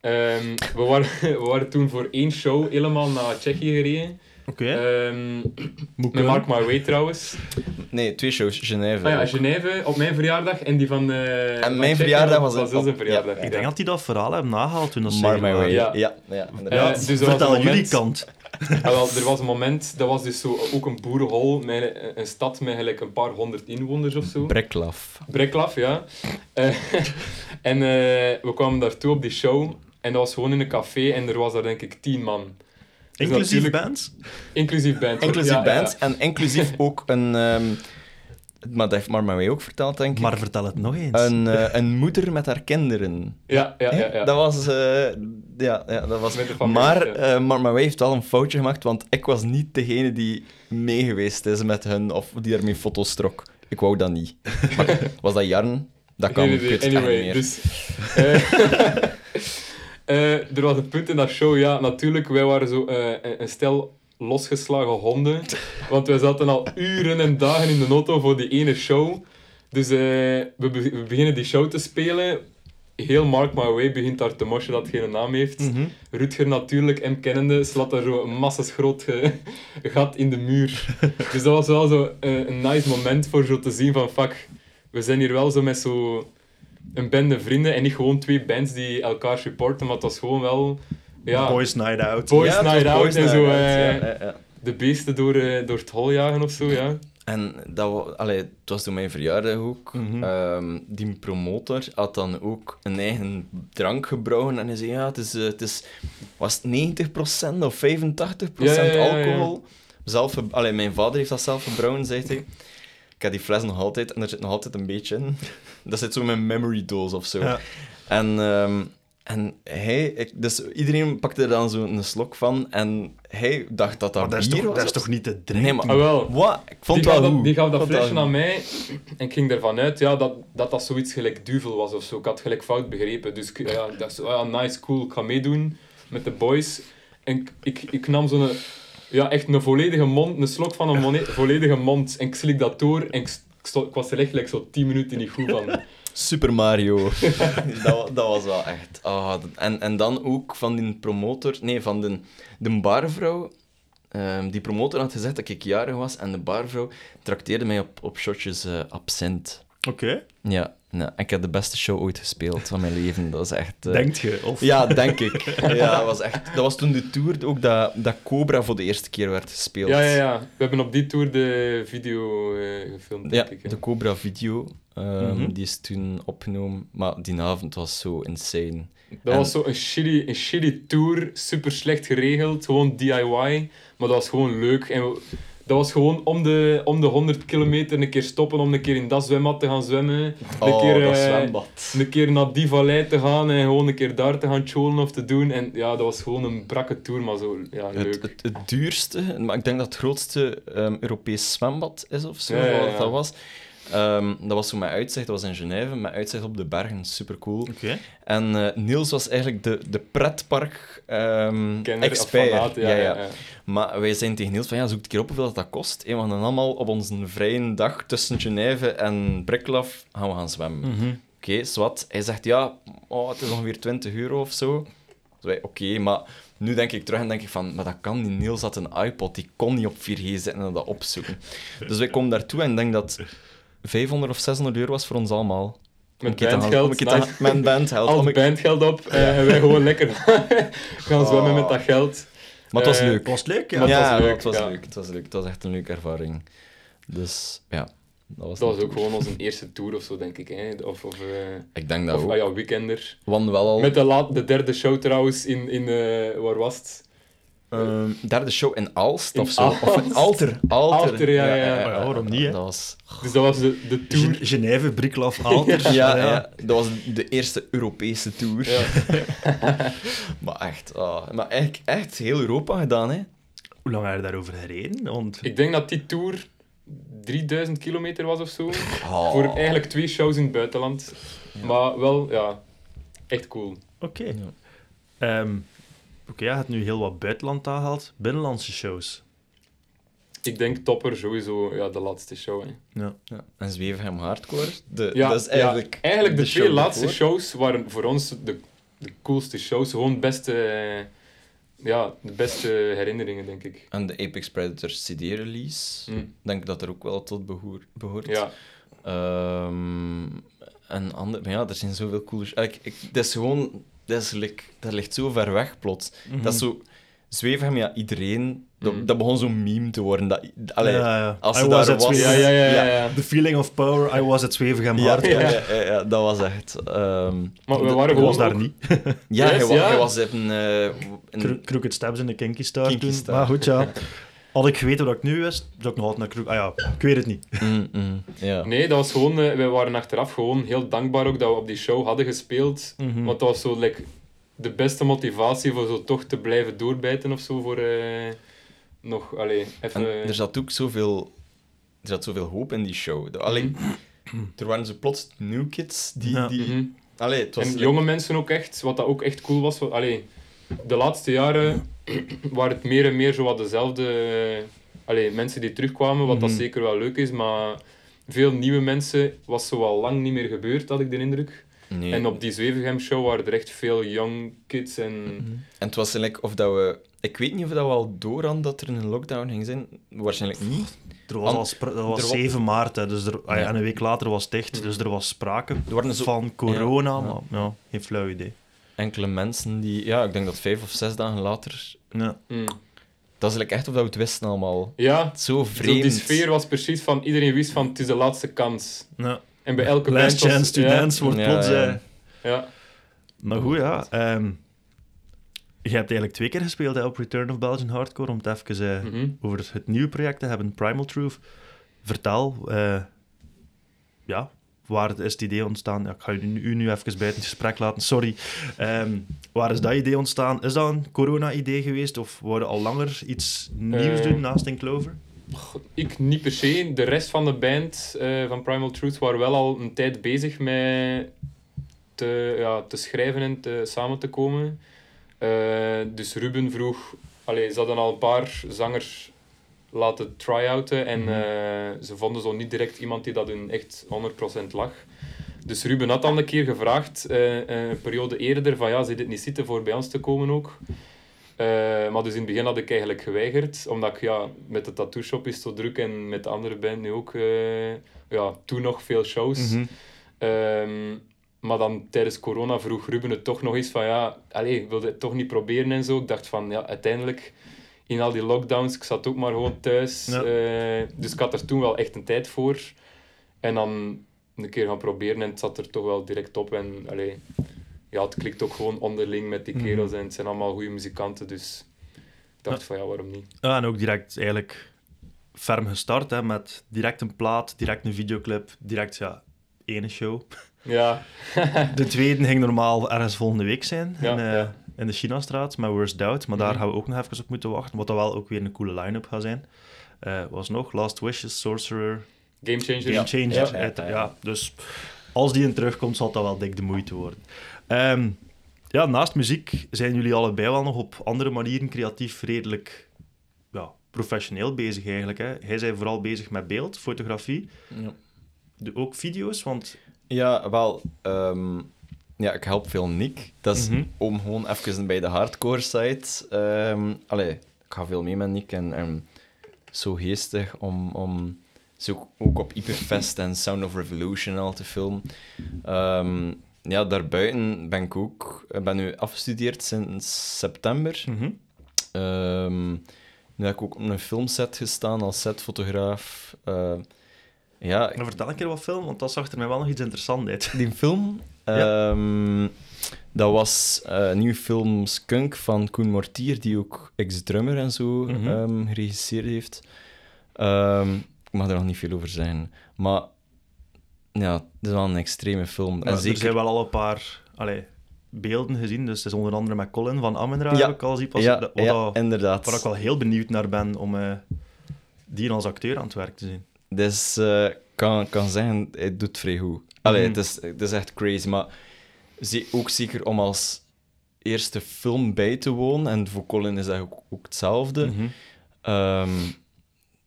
Ehm, we, waren, we waren toen voor één show helemaal naar Tsjechië gereden. Oké, Ehm, moet met. Mark My Way trouwens. Nee, twee shows, Genève. Ah ja, ook. Genève op mijn verjaardag en die van. eh, En mijn verjaardag was was verjaardag. ja, Ik denk dat die dat verhaal hebben nagehaald toen dat ze Mark My. Way. Ja. Ja, ja, dus er Vertel een jullie moment- kant. Ah, wel, er was een moment, dat was dus zo ook een boerenhol, met een, een stad met gelijk een paar honderd inwoners of zo. Breklaf. Breklaf, ja. Eh, en eh, we kwamen daartoe op die show en dat was gewoon in een café en er was daar denk ik tien man. Dus Inclusief bands? Inclusief band. hoor. Inclusief Ja, ja, ja. bands en inclusief ook een... ehm, maar dat heeft ook verteld, denk ik. Maar vertel het nog eens. Een, eh, een moeder met haar kinderen. Ja, ja, ja. Ja. Dat was... eh, ja, ja, dat was... Familie, maar ja. eh Way heeft wel een foutje gemaakt, want ik was niet degene die mee geweest is met hun, of die ermee foto's trok. Ik wou dat niet. Maar was dat Jarn? Dat kan, Nee, ik nee, nee, het echt anyway, niet meer. dus... Eh, er was een punt in dat show, ja, natuurlijk, wij waren zo eh, een, een stel losgeslagen honden. Want wij zaten al uren en dagen in de auto voor die ene show. Dus eh, we, be- we beginnen die show te spelen. Heel Mark My Way begint daar te moshen dat geen naam heeft. Mhm. Rutger natuurlijk, hem kennende, slaat daar zo een massas groot gat in de muur. Dus dat was wel zo een nice moment voor zo te zien van fuck, we zijn hier wel zo met zo een bende vrienden en niet gewoon twee bands die elkaar supporten, maar het was gewoon wel ja, Boys Night Out. Boys Ja, Night Out Boys en Night zo Out, eh, ja, ja, ja. de beesten door, eh, door het hol jagen of zo, ja. En dat allee, het was toen mijn verjaardag ook. Mhm. Ehm, die promotor had dan ook een eigen drank gebrouwen. En hij zei, ja, het is, eh, het is was het 90% of 85% Ja, ja, ja, ja. alcohol. Zelf, allee, mijn vader heeft dat zelf gebrouwen, zei hij. Ik heb die fles nog altijd en er zit nog altijd een beetje in. Dat zit zo in mijn memory dose of zo. Ja. En, ehm, en hij, ik, dus iedereen pakte er dan zo een slok van en hij dacht dat dat Maar dat is, bier toch, was. dat is toch niet te drinken? Nee, maar Ah, wel. wat? Ik vond die het gaf wel dat, die gaf dat vond flesje wel aan mij en ik ging ervan uit ja, dat, dat dat zoiets gelijk duvel was of zo. Ik had gelijk fout begrepen. Dus ik- ja, dat is ja, nice, cool, ik ga meedoen met de boys. En ik, ik, ik nam zo'n, ja, echt een volledige mond, een slok van een volledige mond. En ik slik dat door en ik, ik, ik was er echt gelijk zo 10 minuten niet goed van. Super Mario. dat, dat was wel echt. ah, dat- en, en dan ook van die promotor, nee, van de, de barvrouw. Ehm, die promotor had gezegd dat ik jarig was en de barvrouw trakteerde mij op, op shotjes eh, absint. Oké, Ja, nou, ik heb de beste show ooit gespeeld van mijn leven. Dat was echt. eh, denkt je? Of... Ja, denk ik. Ja, dat was echt. Dat was toen de tour ook dat, dat Cobra voor de eerste keer werd gespeeld. Ja, ja, ja. We hebben op die tour de video eh, gefilmd, Ja, denk ik. hè. de Cobra video. ehm, Mhm. Die is toen opgenomen. Maar die avond was zo insane. Dat En- was zo een shitty, een shitty tour, super slecht geregeld, gewoon DIY, maar dat was gewoon leuk. En we- dat was gewoon om de, om de 100 kilometer een keer stoppen om een keer in dat zwembad te gaan zwemmen. Een, Oh, keer, dat eh, zwembad. een keer naar die vallei te gaan en gewoon een keer daar te gaan cholen of te doen. En ja, dat was gewoon een brakke tour, maar zo ja, leuk. Het, het, het duurste, maar ik denk dat het grootste ehm, Europees zwembad is of zo, Ja, ja, wat ja. dat was. Ehm, dat was zo met uitzicht, dat was in Genève, met uitzicht op de bergen, super cool. Oké. En eh, Niels was eigenlijk de, de pretpark ehm of expert. fanaat, ja, ja, ja. Maar wij zijn tegen Niels van, ja, zoek een keer op hoeveel dat, dat kost. En we gaan dan allemaal op onze vrije dag tussen Genève en Brickloff gaan we gaan zwemmen. Mhm. Oké, zwart. Hij zegt, ja, oh, het is ongeveer 20 euro of zo. Dus wij, Oké, maar nu denk ik terug en denk ik van, maar dat kan niet. Niels had een iPod, die kon niet op 4G zitten en dat opzoeken. Dus wij komen daartoe en denk dat 500 of 600 euro was voor ons allemaal. Met bandgeld, gaan- Met bandgeld. Al een- bandgeld op eh, en wij gewoon lekker gaan zwemmen met dat geld. Maar het was leuk. Was het leuk? Ja. Het ja, was leuk, het was ja. leuk. Het was leuk. Het was echt een leuke ervaring. Dus ja, dat was, Dat was ook gewoon onze eerste tour of zo, denk ik. Hè? Of, of, eh, Ik denk dat of ook. ah ja, weekender. We hadden wel al... Met de, laat, de derde show trouwens in, in eh, waar was het? Ehm, derde show in Alst In of zo. Of in. Alter. Alter, Alter, ja, ja. Oh ja, waarom niet, hè? Dat was... Dus dat was de, de tour. Gen- Genève, Alter. Ja, ja, dat was de eerste Europese tour. Ja. Maar echt, ah, maar echt, echt heel Europa gedaan, hè. Hoe lang heb je daarover gereden? Want... Ik denk dat die tour 3000 kilometer was of zo. Oh. Voor eigenlijk twee shows in het buitenland. Maar wel, ja, echt cool. Oké. Ehm, Oké, je hebt nu heel wat buitenland aangehaald. Binnenlandse shows. Ik denk topper sowieso, ja, de laatste show. Hè. Ja. Ja. En Zwevenham Hardcore, de, Ja, dat is eigenlijk... ja, eigenlijk de, de twee show laatste daarvoor. shows waren voor ons de, de coolste shows. Gewoon de beste, ja, de beste herinneringen, denk ik. En de Apex Predators CD-release, Mm. denk dat er ook wel tot behoor, behoort. Ja, Ehm, en ander, maar ja, er zijn zoveel coole... Ik, ik, dat is gewoon... Dat, is, like, dat ligt zo ver weg, plots. Dat is zo... Zwevenham, ja, iedereen... Dat, Mhm. dat begon zo'n meme te worden. Dat, allee, ja, ja. als ze was daar was- ja, ja, ja. ja. The feeling of power, I was at Zwevegem ja, hard. ja, Ja. ja, ja, dat was echt... ehm, Maar we waren was gewoon daar ook- niet. Ja, hij, Yes, wa- ja. hij was in... eh, in Cro- Crooked Stabs in de Kinky Star Kinky toen. Star. Maar goed, ja. Had ik geweten wat ik nu wist, zou ik nog altijd naar Crooked... Ah ja, ik weet het niet. Mm, mm, ja. Nee, dat was gewoon... eh, wij waren achteraf gewoon heel dankbaar ook dat we op die show hadden gespeeld. Mhm. Want dat was zo like, de beste motivatie voor zo toch te blijven doorbijten of zo. Voor eh, nog, allee, even... En er zat ook zoveel, er zat zoveel hoop in die show. Alleen, er waren zo plots new kids die, Ja. die, Mhm. Allee, het was... En like- jonge mensen ook echt, wat dat ook echt cool was. wa- Allee, de laatste jaren waren het meer en meer zo wat dezelfde eh, allee, mensen die terugkwamen, wat dat Mhm. zeker wel leuk is, maar veel nieuwe mensen was zo al lang niet meer gebeurd, had ik de indruk. Nee. En op die Zwevegem show waren er echt veel young kids en... En het was eigenlijk of dat we... Ik weet niet of dat we al door hadden dat er een lockdown ging zijn. Waarschijnlijk niet. Er was al spra- was er wa- 7 maart, hè, dus er, ah ja, en een week later was het dicht, dus er was sprake Er waren zo van corona, Ja, ja. maar ja, geen flauw idee. Enkele mensen die... Ja, ik denk dat vijf of zes dagen later... Ja. Mm. Dat is eigenlijk echt of dat we het wisten allemaal. Ja, Zo zo vreemd. die sfeer was precies van iedereen wist van het is de laatste kans. Ja. En bij elke Last band was- chance to ja, dance wordt Ja, plots... ja. eh, Ja, Maar goed, ja. ehm, je hebt eigenlijk twee keer gespeeld hè, op Return of Belgian Hardcore, om het even eh, mhm. over het, het nieuwe project te hebben, Primal Truth. Vertel, eh, ja, waar is het idee ontstaan? Ja, ik ga u, u nu even bij het gesprek laten, sorry. Ehm, waar is dat idee ontstaan? Is dat een corona-idee geweest, of worden al langer iets nieuws Eh, doen naast in Clover? Ik niet per se. De rest van de band eh, van Primal Truth waren wel al een tijd bezig met te, ja, te schrijven en te, samen te komen. Eh, dus Ruben vroeg... Allee, ze hadden al een paar zangers laten try-outen en Mhm. eh, ze vonden zo niet direct iemand die dat hun echt 100% lag. Dus Ruben had al een keer gevraagd, eh, een periode eerder, van ja, ze dit niet zitten voor bij ons te komen ook. Eh, maar dus in het begin had ik eigenlijk geweigerd, omdat ik ja, met de tattoo shop is het zo druk en met de andere band nu ook, eh, ja, toen nog veel shows. Mhm. Ehm, maar dan tijdens corona vroeg Ruben het toch nog eens van ja, allez, ik wilde het toch niet proberen en zo. Ik dacht van ja, uiteindelijk in al die lockdowns, ik zat ook maar gewoon thuis. Ja. eh, dus ik had er toen wel echt een tijd voor. En dan een keer gaan proberen en het zat er toch wel direct op. En allez, ja, het klikt ook gewoon onderling met die Mhm. kerels en het zijn allemaal goede muzikanten. Dus ik dacht van ja, waarom niet? Ja, en ook direct eigenlijk ferm gestart, hè, met direct een plaat, direct een videoclip, direct, ja, ene show. Ja, De tweede ging normaal ergens volgende week zijn, Ja, in, eh, ja. In de Chinastraat, met Worst Doubt. Maar daar Mhm. gaan we ook nog even op moeten wachten, wat dan wel ook weer een coole line-up gaat zijn. Eh was nog Last Wishes, Sorcerer, Game Changers. Game Changer. Ja, dus als die in terugkomt, zal dat wel dik de moeite worden. Ehm, ja, naast muziek zijn jullie allebei wel nog op andere manieren creatief redelijk ja, professioneel bezig eigenlijk. Hè? Hij zei vooral bezig met beeld, fotografie, Ja. de, ook video's, want... Ja, wel. ehm, ja, ik help veel Nick. Dat is Mhm. om gewoon even bij de hardcore site. ehm allee, ik ga veel mee met Nick en, zo geestig om, om zo ook op Hyperfest en Sound of Revolution al te filmen. Ehm, ja, daarbuiten ben ik ook... Ik ben nu afgestudeerd sinds september. Mhm. Ehm, nu heb ik ook op een filmset gestaan als setfotograaf. Eh, ja, Nou, vertel een keer wat film, want dat zag er mij wel nog iets interessants uit. die film, Ja. ehm, dat was eh, een nieuwe film Skunk van Koen Mortier, die ook ex-drummer en zo ehm, geregisseerd heeft. Ehm, ik mag er nog niet veel over zeggen. Maar ja, het is wel een extreme film. Ja, en Er zeker... zijn wel al een paar allee, beelden gezien, dus het is onder andere met Colin van Amenra, Ja. heb ik al zien passen. ja, Dat- wat ja, dat- inderdaad. waar ik wel heel benieuwd naar ben om eh, die als acteur aan het werk te zien. Dus eh kan, kan zeggen, hij doet vrij goed. Allee, Mhm. het, is, het is echt crazy, maar ook zeker om als eerste film bij te wonen, en voor Colin is dat ook, ook hetzelfde. Ehm,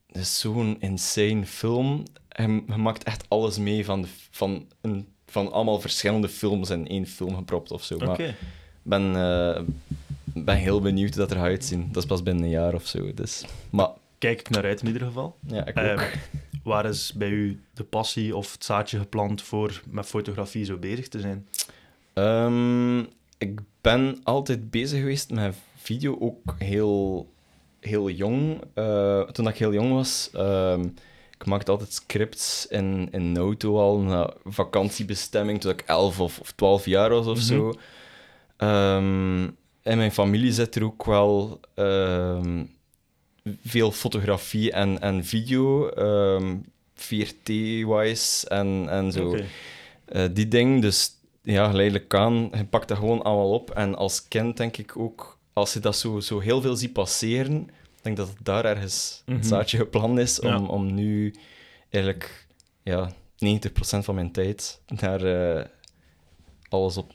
het is zo'n insane film. Hij, hij maakt echt alles mee van, de, van, een, van allemaal verschillende films in één film gepropt of zo. Maar ik ben, eh, ben heel benieuwd hoe dat er gaat uitzien. Dat is pas binnen een jaar of zo. Dus. Maar Kijk ik naar uit in ieder geval. ja, ik Ehm, ook. waar is bij u de passie of het zaadje geplant voor met fotografie zo bezig te zijn? Ehm, ik ben altijd bezig geweest met video, ook heel, heel jong. Eh, toen ik heel jong was, ehm, ik maakte altijd scripts in, in Noto al, naar vakantiebestemming, toen ik 11 of, of 12 jaar was of Mhm. zo. Ehm, in mijn familie zit er ook wel veel fotografie en, en video, ehm, VRT-wise en, en zo. Eh, die ding, dus ja, geleidelijk aan, je pakt dat gewoon allemaal op. En als kind denk ik ook, als je dat zo, zo heel veel ziet passeren, ik denk dat het daar ergens Mhm. het zaadje gepland is om, Ja. om nu eigenlijk ja, 90% van mijn tijd naar, eh, alles op...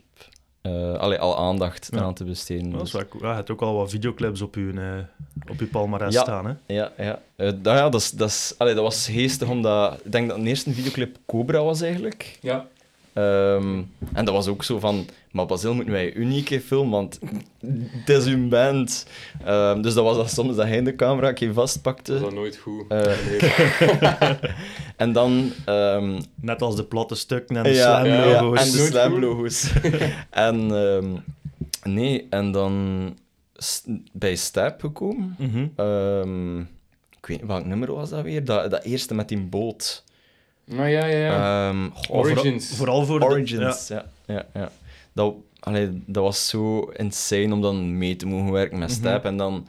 eh allee, al aandacht Ja. aan te besteden. Dat is Dus- wel cool. Ja, je hebt ook al wat videoclips op je, eh, op je palmarès Ja. staan. Hè? Ja, ja. Eh, dat, ja dat, is, dat, is, allee, dat was geestig, omdat... Ik denk dat de eerste videoclip Cobra was, eigenlijk. Ja. Ehm, en dat was ook zo van... Maar Basil, moeten wij unieke filmen, want het is uw band. Ehm, dus dat was dat soms dat hij de camera een keer vastpakte. Dat is dan nooit goed. Eh, en dan... ehm, Net als de platte stukken en de ja, slam-logo's. ja, en de Nooit slam-logo's. en ehm, nee, en dan bij Stap gekomen. Mhm. Ehm, ik weet niet, welk nummer was dat weer? Dat, dat eerste met die boot. Nou ja, ja, ja. Ehm, goh, Origins. Vooral voor de- Origins, ja. ja, ja, Dat, allee, dat was zo insane om dan mee te mogen werken met Mhm. Stap. En dan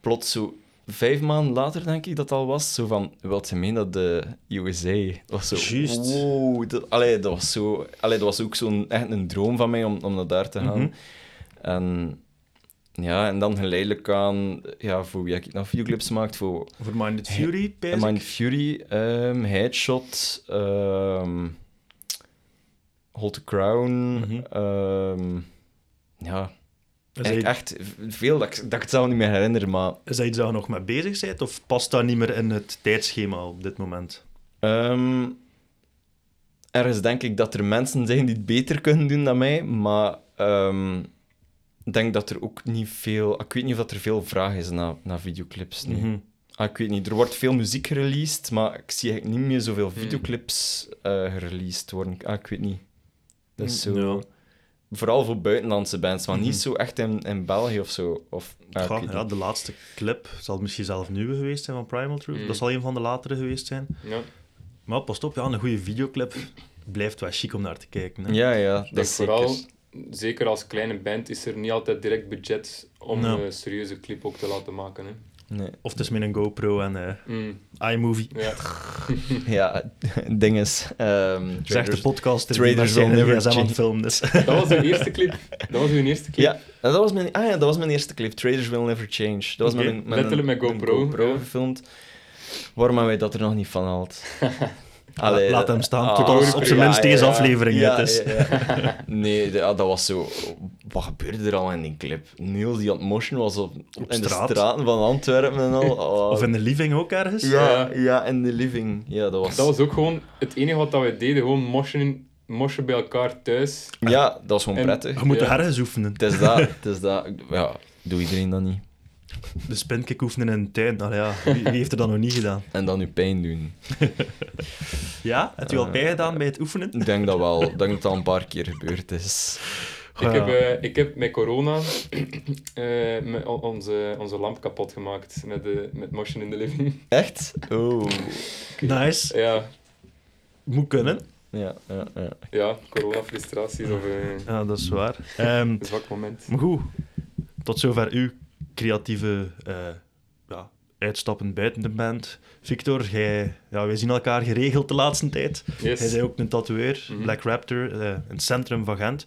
plots zo... Vijf maanden later, denk ik, dat al was. Zo van, wilt je mee naar de USA? Dat was zo... Juist. Wow. Dat, allee, dat was zo... Allee, dat was ook zo'n, echt een droom van mij om, om naar daar te gaan. Mhm. En... Ja, en dan geleidelijk aan... Ja, voor wie heb ik nog videoclips gemaakt? Voor Voor Minded Fury, eh, bezig. Mind Fury, ehm, Headshot, ehm Hold the Crown. Mhm. ehm, ja, Is echt, veel dat ik, dat ik het zelf niet meer herinner, maar... is dat iets waar je nog mee bezig bent? Of past dat niet meer in het tijdschema op dit moment? ehm ergens denk ik dat er mensen zijn die het beter kunnen doen dan mij, maar denk dat er ook niet veel... Ik weet niet of dat er veel vraag is naar, naar videoclips nu. Mhm. Ah, ik weet niet, er wordt veel muziek gereleased, maar ik zie eigenlijk niet meer zoveel Hmm. videoclips eh gereleased worden. Ah, ik weet niet. Dat is zo... Vooral voor buitenlandse bands, maar Mhm. niet zo echt in, in België of zo. Of, ah, ik Ja, de laatste clip zal misschien zelf nieuwe geweest zijn van Primal Truth. Mm. Dat zal een van de latere geweest zijn. Ja. Maar pas op, ja, een goede videoclip blijft wel chic om naar te kijken. Hè? Ja, ja, dat is vooral, zeker. Zeker als kleine band, is er niet altijd direct budget om een serieuze clip ook te laten maken. Hè. Nee. Of het is met een GoPro en eh Mm, iMovie. ja. Ja, ding is... ehm, Zegt de podcaster Traders will never aan change. het filmen is. Dat was uw eerste clip. Dat was uw eerste clip. Ja, dat was mijn, ah ja, dat was mijn eerste clip. Traders Will Never Change. Dat was een- met Letterlijk een, met GoPro, een GoPro ja. gefilmd. Waarom hebben wij dat er nog niet van gehaald? Allee, Laat hem staan, ah, tot als op zijn ja, minst ja, deze ja. aflevering Ja, is. ja, ja. Nee, ja, dat was zo... Wat gebeurde er al in die clip? Niels die aan het motion was op, Op in straat. de straten van Antwerpen en al. Oh. Of in de living ook ergens. ja, ja, in de living. Ja, dat was... Dat was ook gewoon het enige wat dat we deden, gewoon moshen, moshen bij elkaar thuis. Ja, dat was gewoon En- prettig. Je moet Ja. ergens oefenen. Het is dat, het is dat. Ja, doe iedereen dat niet. De spinkick oefenen in de tuin. Allee, ja, wie, wie heeft er dat nog niet gedaan? En dan je pijn doen. Ja? Hebt u al Eh, bijgedaan bij het oefenen? Ik denk dat wel, ik denk dat dat al een paar keer gebeurd is. Ik, heb, eh, ik heb met corona eh, onze, onze lamp kapot gemaakt met, de, met motion in the living. Echt? Oh. Nice. Ja, Moet kunnen. Ja, ja, ja. ja corona-frustraties of Ja, dat is waar. Ehm, een zwak moment. maar goed, tot zover uw creatieve eh, ja, uitstappen buiten de band. Victor, jij, ja, wij zien elkaar geregeld de laatste tijd. Yes. Hij is ook een tatoeëur, Mhm. Black Raptor, eh, in het centrum van Gent.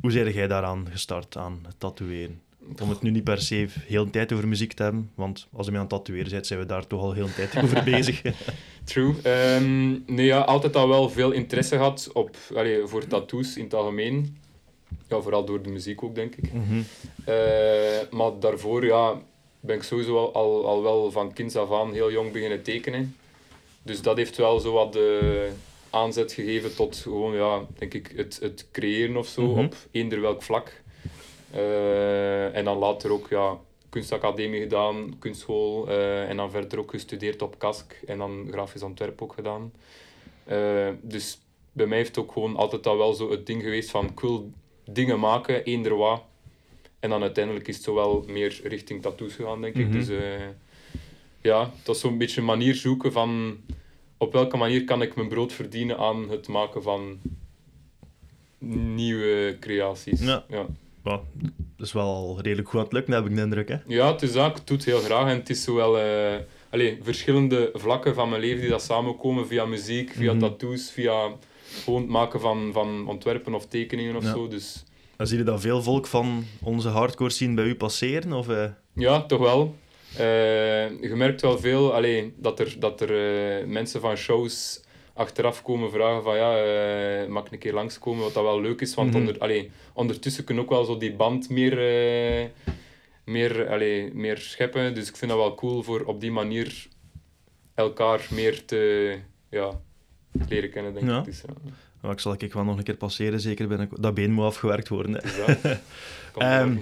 Hoe zijn jij daaraan gestart, aan het tatoeëren? Om het nu niet per se heel de tijd over muziek te hebben, want als je mee aan het tatoeëren bent, zijn we daar toch al heel de tijd over bezig. True. Ehm, nee, ja, altijd al wel veel interesse gehad op, voor tattoos in het algemeen. Ja, vooral door de muziek ook, denk ik. Mhm. Eh, maar daarvoor ja, ben ik sowieso al, al, al wel van kinds af aan heel jong beginnen tekenen. Dus dat heeft wel zo wat de aanzet gegeven tot gewoon, ja, denk ik, het, het creëren of zo Mhm. op eender welk vlak. Eh, en dan later ook ja, kunstacademie gedaan, kunstschool. eh, en dan verder ook gestudeerd op KASK en dan grafisch ontwerp ook gedaan. Eh, dus bij mij heeft het ook gewoon altijd al wel zo het ding geweest van ik wil dingen maken, eender wat. En dan uiteindelijk is het zo wel meer richting tattoos gegaan, denk Mhm. ik. Dus eh, ja, dat is zo'n beetje een manier zoeken van op welke manier kan ik mijn brood verdienen aan het maken van nieuwe creaties. Ja. ja. Dat is wel al redelijk goed aan het lukken, heb ik de indruk. Hè? Ja, het is dat. Ik doe het heel graag. En het is zowel eh allee, verschillende vlakken van mijn leven die dat samenkomen via muziek, via Mhm. tattoos, via gewoon het maken van, van ontwerpen of tekeningen of Ja. zo. Dus Dan zie je dat veel volk van onze hardcore scene bij u passeren? Of, eh, ja, toch wel. Eh, je merkt wel veel allee, dat er, dat er eh, mensen van shows achteraf komen vragen van ja, mag ik een keer langskomen, wat dat wel leuk is, want Mhm. onder, allee, ondertussen kunnen ook wel zo die band meer, meer, allee, meer scheppen. Dus ik vind dat wel cool voor op die manier elkaar meer te ja, leren kennen, denk Ja. ik. Dus, ja, Nou, ik zal ik wel nog een keer passeren, zeker binnen... Dat been moet afgewerkt worden. Hè. dus Ehm.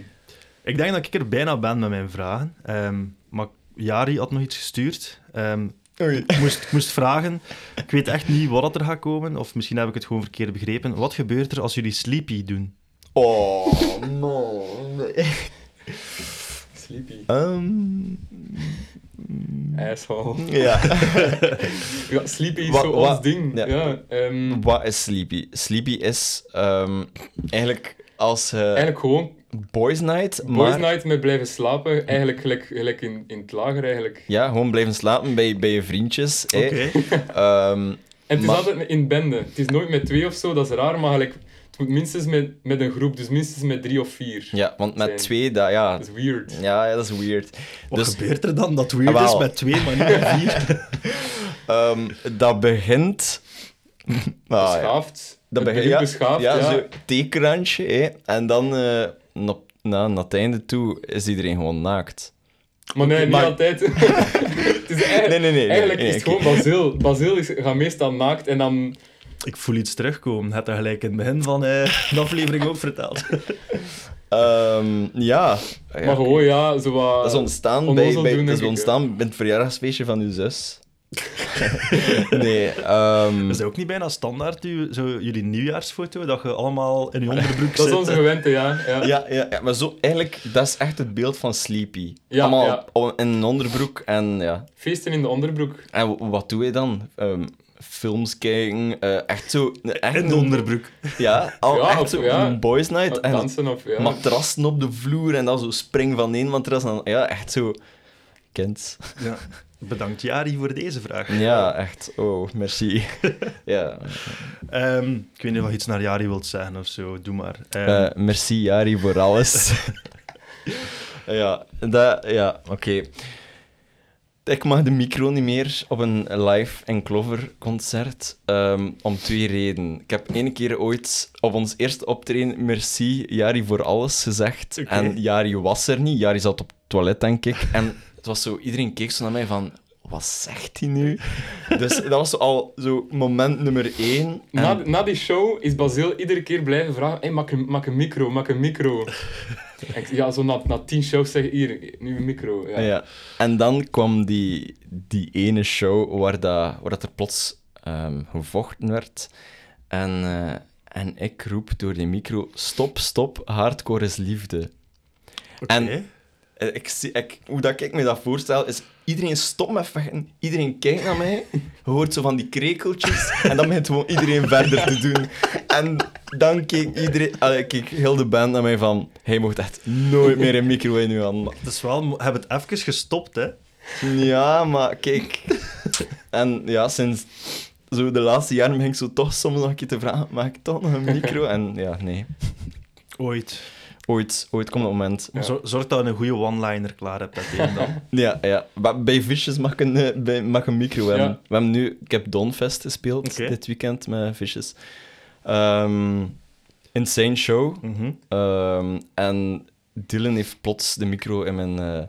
Ik denk dat ik er bijna ben met mijn vragen. Ehm, maar Jari had nog iets gestuurd. Ehm, ik, moest, ik moest vragen. Ik weet echt niet wat er gaat komen. Of misschien heb ik het gewoon verkeerd begrepen. Wat gebeurt er als jullie sleepy doen? Oh, no. Nee. Sleepy. Ehm, Asshole. ja. Ja, sleepy is Wat- zo ons ding. ja. Ja. ehm, Wat is Sleepy? Sleepy is ehm, eigenlijk als eh, eigenlijk gewoon boys night, boys maar night met blijven slapen. Eigenlijk gelijk, gelijk in, in het lager eigenlijk. ja, gewoon blijven slapen bij, bij je vriendjes. hè. Oké. Ehm, En het is altijd in bende. Het is nooit met twee of zo, dat is raar, maar gelijk, moet minstens met, met een groep, dus minstens met drie of vier. ja, want met Zijn. twee, dat, ja, Dat is weird. ja, ja, dat is weird. Wat Dus gebeurt er dan dat weird Ah, is met twee, maar niet met vier? ehm, dat begint... Ah, ja. Beschaafd. Dat het begint, begint ja, beschaafd, ja, ja. zo theekrantje. En dan, eh na, na, naar het einde toe, is iedereen gewoon naakt. Maar nee, niet Maar- altijd. het is eigenlijk, Nee, nee, nee. nee, eigenlijk nee, is het gewoon Basil. Basil is, gaat meestal naakt en dan... Ik voel iets terugkomen. Het dat gelijk in het begin van eh, de aflevering ook verteld. Ehm, ja. ja. Maar gewoon, ja, zo wat... Dat is ontstaan, bij, bij, doen, dat is ontstaan bij het verjaardagsfeestje van uw zus. nee, ehm, Is dat ook niet bijna standaard, uw- zo, jullie nieuwjaarsfoto? Dat je allemaal in je onderbroek Dat is zit? onze gewente, ja. ja. ja, ja, ja, maar zo, eigenlijk, dat is echt het beeld van Sleepy. Ja, Allemaal in een onderbroek en ja. Feesten in de onderbroek. En wat doe je dan? Ehm, films kijken, eh, echt zo... Echt In de onderbroek. Ja, al Ja, echt of- zo ja. een boys night. En Dansen of... Ja. matrassen op de vloer en dan zo spring van één matras. En, ja, echt zo... Kent. Ja. Bedankt, Jari, voor deze vraag. Ja, echt. Oh, merci. ja. Ehm, ik weet niet of je iets naar Jari wilt zeggen of zo. Doe maar. Ehm, Eh, merci, Jari, voor alles. ja, dat, ja oké. Ik mag de micro niet meer op een live en Clover concert. ehm, om twee redenen. Ik heb één keer ooit op ons eerste optreden merci Jari voor alles gezegd. En Jari was er niet. Jari zat op het toilet, denk ik. En het was zo, iedereen keek zo naar mij van... Wat zegt hij nu? Dus dat was zo al zo moment nummer één. En- Na, na die show is Basil iedere keer blijven vragen: hey, maak, een, maak een micro, maak een micro. Ik- ja, zo na, na tien shows zeg je hier, nu een micro. Ja. Ja. En dan kwam die, die ene show waar, dat, waar dat er plots ehm, gevochten werd. En, eh, en ik roep door die micro: stop, stop, hardcore is liefde. en- Eh, Ik zie, ik, hoe dat ik me dat voorstel, is iedereen stopt met vechten, iedereen kijkt naar mij, je hoort zo van die krekeltjes, en dan begint gewoon iedereen verder te doen. En dan keek iedereen, allee, keek heel de band naar mij van, hij mocht echt nooit meer een micro in uw hand. Het is wel... Heb het even gestopt, hè? Ja, maar kijk. En ja, sinds zo de laatste jaren begin ik zo toch soms nog een keer te vragen: mag ik toch nog een micro? En ja, nee. Ooit. Ooit, ooit komt het moment. Ja. Zorg dat je een goede one-liner klaar hebt meteen dan. Ja, ja. Maar bij Vicious mag een, eh, bij, mag een micro hebben. Ja. We hebben nu, ik heb Donfest gespeeld dit weekend met Vicious. Ehm, insane show. Mhm. Ehm, en Dylan heeft plots de micro in mijn, eh,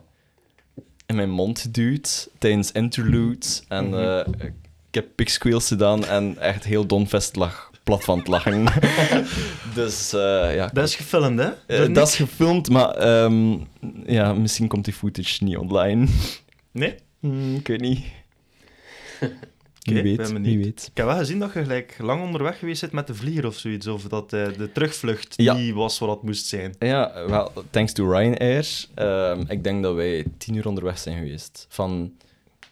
in mijn mond geduwd tijdens interludes. En Mhm. eh, ik heb pigsqueals gedaan en echt heel Donfest lag plat van het lachen. dus eh, ja, Dat is gefilmd, hè? eh, Door dat is gefilmd, maar ehm, ja, misschien komt die footage niet online. Nee? Hmm, ik weet niet. Wie weet, wie weet. Ik heb wel gezien dat je gelijk lang onderweg geweest bent met de vlieger of zoiets. Of dat eh, de terugvlucht Ja. niet was wat het moest zijn. Ja, wel, thanks to Ryanair. ehm, ik denk dat wij tien uur onderweg zijn geweest. Van,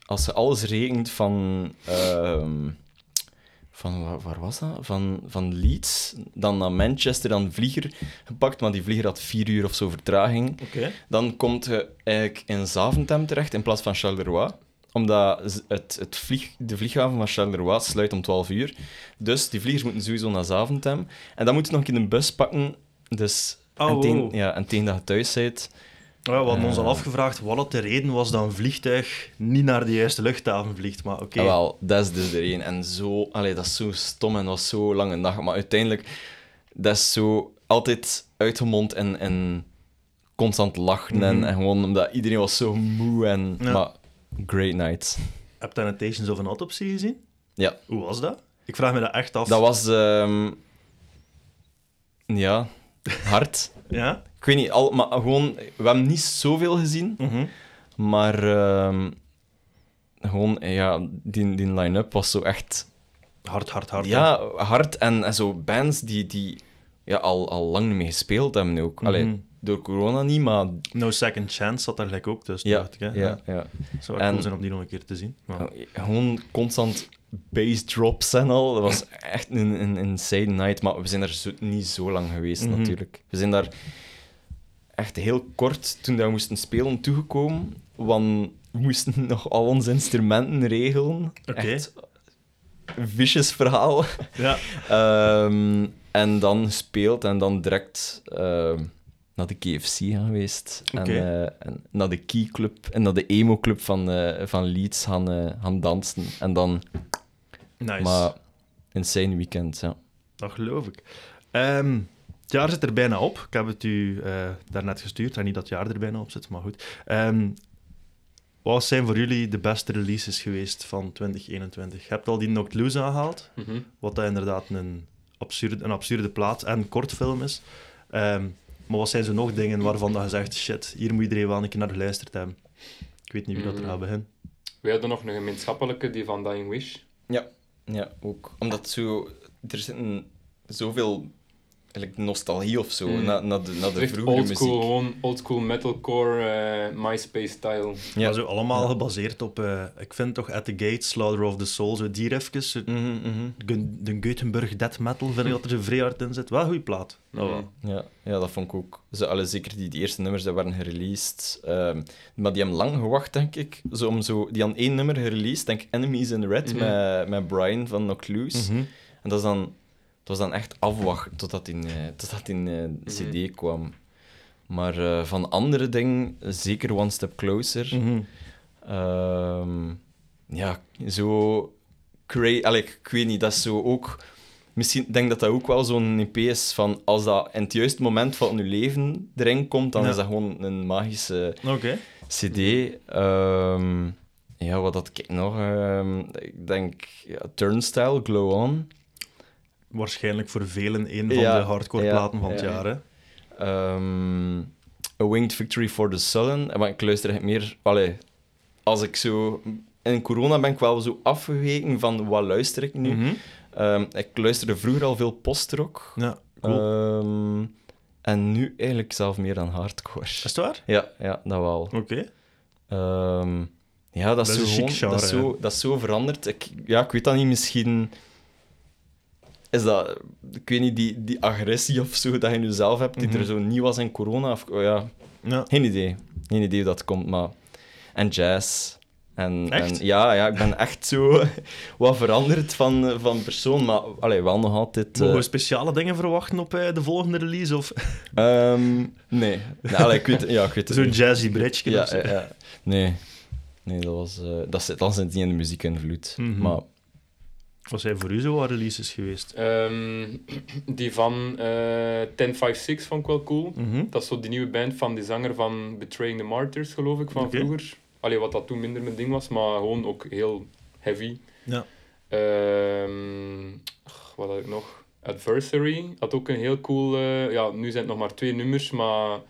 als je alles rekent van... van waar, waar was dat? Van, van Leeds, dan naar Manchester, dan vlieger gepakt, maar die vlieger had vier uur of zo vertraging. Dan komt je eigenlijk in Zaventem terecht in plaats van Charleroi. Omdat het, het vlieg, de vlieghaven van Charleroi sluit om 12 uur. Dus die vliegers moeten sowieso naar Zaventem. En dan moet je nog een keer een bus pakken. Dus Oh, en, ja, en tegen dat je thuis bent, Ja, we hadden ons al Eh. afgevraagd wat het de reden was dat een vliegtuig niet naar de juiste luchthaven vliegt. Maar oké. Ja, wel, dat is dus de reden. En zo, allee, dat is zo stom en dat was zo lange dag. Maar uiteindelijk, dat is zo altijd uitgemond en, en constant lachen. en, Mhm. en gewoon omdat iedereen was zo moe. En, Ja. Maar great night. Heb je Annotations of an Autopsy gezien? Ja, Hoe was dat? Ik vraag me dat echt af. dat was... ehm, ja, hard. Ja? Ik weet niet, al, maar gewoon... We hebben niet zoveel gezien, Mhm. maar... ehm, gewoon, ja, die, die line-up was zo echt... Hard, hard, hard. hè? Ja, hard. En, en zo bands die, die ja, al, al lang niet meer gespeeld hebben ook. Allee, Mhm. door corona niet, maar... No Second Chance zat daar gelijk ook tussen. Ja, dacht ik, hè? ja, ja. Het zou wel En- cool zijn om die nog een keer te zien. Maar... Gewoon constant bass drops en al. Dat was echt een, een insane night. Maar we zijn daar zo, niet zo lang geweest, Mhm. natuurlijk. We zijn daar echt heel kort, toen we moesten spelen, toegekomen. Want we moesten nog al onze instrumenten regelen. Echt een vicious verhaal. Ja. Ehm, en dan gespeeld en dan direct ehm, naar de KFC geweest. Oké. En, eh, en naar de Key Club en naar de Emo Club van, eh, van Leeds gaan, eh, gaan dansen. En dan, Nice. maar, insane weekend, ja. Dat geloof ik. Ehm, het jaar zit er bijna op. Ik heb het u eh, daarnet gestuurd. En niet dat het jaar er bijna op zit, maar goed. Ehm, wat zijn voor jullie de beste releases geweest van 2021? Je hebt al die Knocked Loose aangehaald. Mhm. Wat dat inderdaad een absurde, een absurde plaat en kortfilm is. Ehm, maar wat zijn zo nog dingen waarvan dat je zegt, shit, hier moet iedereen wel een keer naar geluisterd hebben. Ik weet niet wie dat er Mm. gaat beginnen. Wij hadden nog een gemeenschappelijke, die van Dying Wish. Ja, ook. Omdat zo, er zitten zoveel eigenlijk nostalgie of zo Mm. naar, naar de, naar de vroegere oldschool, muziek. gewoon oldschool metalcore, eh, MySpace-style. Ja. Maar zo allemaal Ja. gebaseerd op, eh, ik vind toch At the Gates, Slaughter of the Soul, zo die refjes, Mhm, mhm. de, de Gothenburg death metal, vind ik dat er zo vrij hard in zit. Wel een goede plaat. Wel. Ja, ja, dat vond ik ook. Ze, alle, zeker die, die eerste nummers die werden gereleased. ehm, maar die hebben lang gewacht, denk ik. Zo, om zo, die hadden één nummer gereleased, denk ik Enemies in Red, Mhm. met, met Brian van Loose. Mhm. En dat, is dan, dat was dan echt afwachten totdat die, eh, totdat die eh, CD kwam. Maar eh, van andere dingen, zeker One Step Closer. Mhm. Ehm, ja, zo... Allee, ik weet niet, dat is zo ook... Misschien denk dat dat ook wel zo'n EP is van... Als dat in het juiste moment van je leven erin komt, dan Ja. is dat gewoon een magische. CD. Ehm, ja, wat had ik nog? Ehm, ik denk ja, Turnstile, Glow On. Waarschijnlijk voor velen een van Ja, de hardcore ja, platen van het ja. jaar. Hè? Ehm, A Winged Victory for the Sullen. Maar ik luister echt meer... Allee, als ik zo... In corona ben ik wel zo afgeweken van wat luister ik nu. Mhm. Ehm, ik luisterde vroeger al veel postrock. Ja, cool. Ehm, en nu eigenlijk zelf meer dan hardcore. is het waar? Ja, ja, dat wel. Oké. Ja, dat is, Dat is zo dat, is zo, dat is zo veranderd. Ik, ja, ik weet dat niet, misschien... Is dat... Ik weet niet, die, die agressie of zo dat je nu zelf hebt, die Mhm. er zo niet was in corona. Of, oh ja, Ja. geen idee. Geen idee hoe dat komt, maar... En jazz. En, Echt? en ja, ja, ik ben echt zo wat veranderd van, van persoon, maar allee, wel nog altijd... Mogen we eh, speciale dingen verwachten op eh, de volgende release? Of ehm, nee. nee allee, ik weet, ja, ik weet zo'n jazzy bridge? Ja, ja, ja. Nee. Nee, dat was... eh dat zit, dan niet in de muziekinvloed. Mhm. Maar Wat zijn voor u zo wat releases geweest? Ehm, die van eh 1056 vond ik wel cool. Mhm. Dat is zo die nieuwe band van die zanger van Betraying the Martyrs, geloof ik, van vroeger. Allee, wat dat toen minder mijn ding was, maar gewoon ook heel heavy. Ja. Ehm, wat had ik nog? Adversary had ook een heel cool... eh, ja, nu zijn het nog maar twee nummers, maar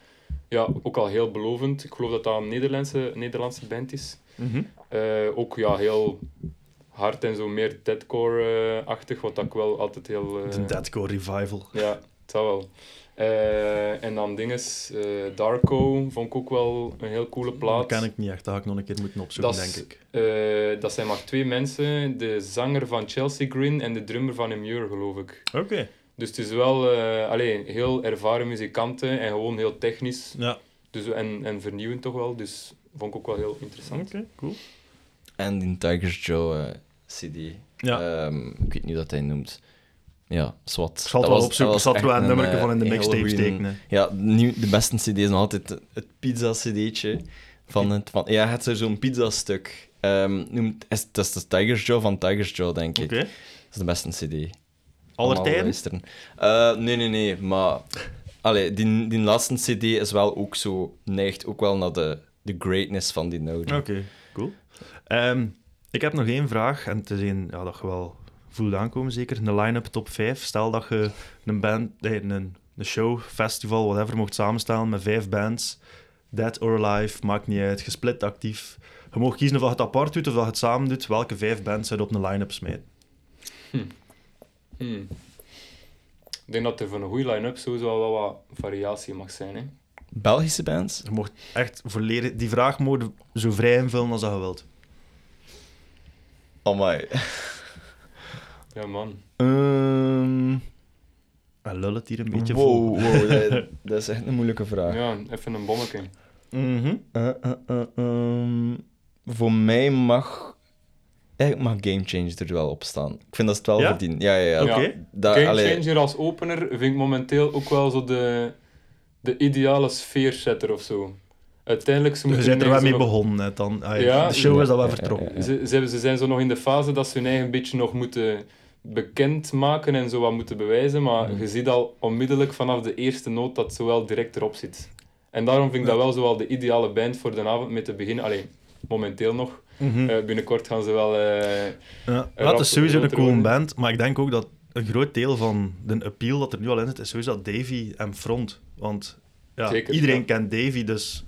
ja, ook al heel belovend. Ik geloof dat dat een Nederlandse, Nederlandse band is. Mhm. Eh, ook ja, heel hard en zo meer deadcore-achtig, wat ik wel altijd heel... De Deadcore Revival. ja, het zou wel. Eh, en dan dinges, eh Darko vond ik ook wel een heel coole plaat. Dat ken ik niet echt, dat had ik nog een keer moeten opzoeken, denk ik. Eh, dat zijn maar twee mensen, de zanger van Chelsea Green en de drummer van Immure, geloof ik. Oké. Dus het is wel eh allee, heel ervaren muzikanten en gewoon heel technisch. Ja, Dus, en, en vernieuwend toch wel, dus vond ik ook wel heel interessant. oké, cool. En die Tigers Joe eh, CD. Ja. Ehm, ik weet niet dat hij noemt. ja, zwart. Ik zal het wel opzoeken, ik zal het wel een nummerke van in de eh, mixtape steken. hè. Ja, nu, de beste CD is nog altijd het pizza-cd'tje. Van het, van, ja, het is zo'n pizzastuk. Ehm noemt, is, het is de Tiger's Jaw van Tiger's Jaw, denk ik. Oké. Dat is de beste CD. Aller tijden? Eh, nee, nee, nee, maar... Allee, die, die laatste CD is wel ook zo... Neigt ook wel naar de, de greatness van die oude. Oké, cool. Ehm, ik heb nog één vraag, en het is een ja, dat je wel voelt aankomen, zeker. Een line-up top 5. Stel dat je een band, nee, een, een show, festival, whatever, mocht samenstellen met vijf bands. Dead or Alive, maakt niet uit, gesplit actief. Je mag kiezen of je het apart doet of dat je het samen doet. Welke vijf bands zou je op een line-up smijten? Hmm. Ik denk dat er voor een goede line-up sowieso wel wat variatie mag zijn. Hè. Belgische bands? Je mocht echt volledig... Die vraag mode zo vrij invullen als dat je wilt. Amai. Ja, man. Ehm En lul het hier een beetje vol. wow, wow dat, dat is echt een moeilijke vraag. Ja, even een bommetje. Eh, ehm, voor mij mag... Eigenlijk mag Game Changer er wel op staan. Ik vind dat het wel Ja? verdient. Ja, ja, ja. Dat, Game allee, Changer als opener vind ik momenteel ook wel zo de, de ideale sfeersetter of zo. Uiteindelijk, ze Je moeten bent er wel mee nog- begonnen. Net, dan. Ah, Ja, de show ja, is al wel ja, vertrokken. ja, ja. Ze, ze, ze zijn zo nog in de fase dat ze hun eigen beetje nog moeten bekendmaken en zo wat moeten bewijzen, maar Mhm. je ziet al onmiddellijk vanaf de eerste noot dat zo wel direct erop zit. En daarom vind ik dat wel zo wel de ideale band voor de avond mee te beginnen. Alleen momenteel nog. Mhm. Eh, binnenkort gaan ze wel... eh, Ja, rap- is sowieso een cool band, maar ik denk ook dat een groot deel van de appeal dat er nu al in zit, is sowieso dat Davy en Front. Want ja, Zeker, iedereen ja. kent Davy, dus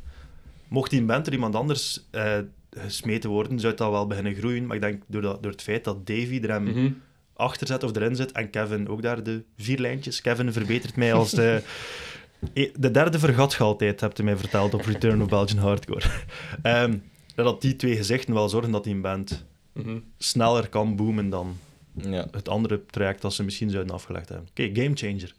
mocht die band door iemand anders eh, gesmeten worden, zou het dat wel beginnen groeien. Maar ik denk door, dat, door het feit dat Davy er hem mhm. achter zet of erin zit en Kevin ook daar de vier lijntjes. Kevin verbetert mij als de... De derde vergat je altijd, hebt hij mij verteld op Return of Belgian Hardcore. Ehm, dat die twee gezichten wel zorgen dat die band Mhm. sneller kan boomen dan ja. het andere traject dat ze misschien zouden afgelegd hebben. Oké, Game Changer.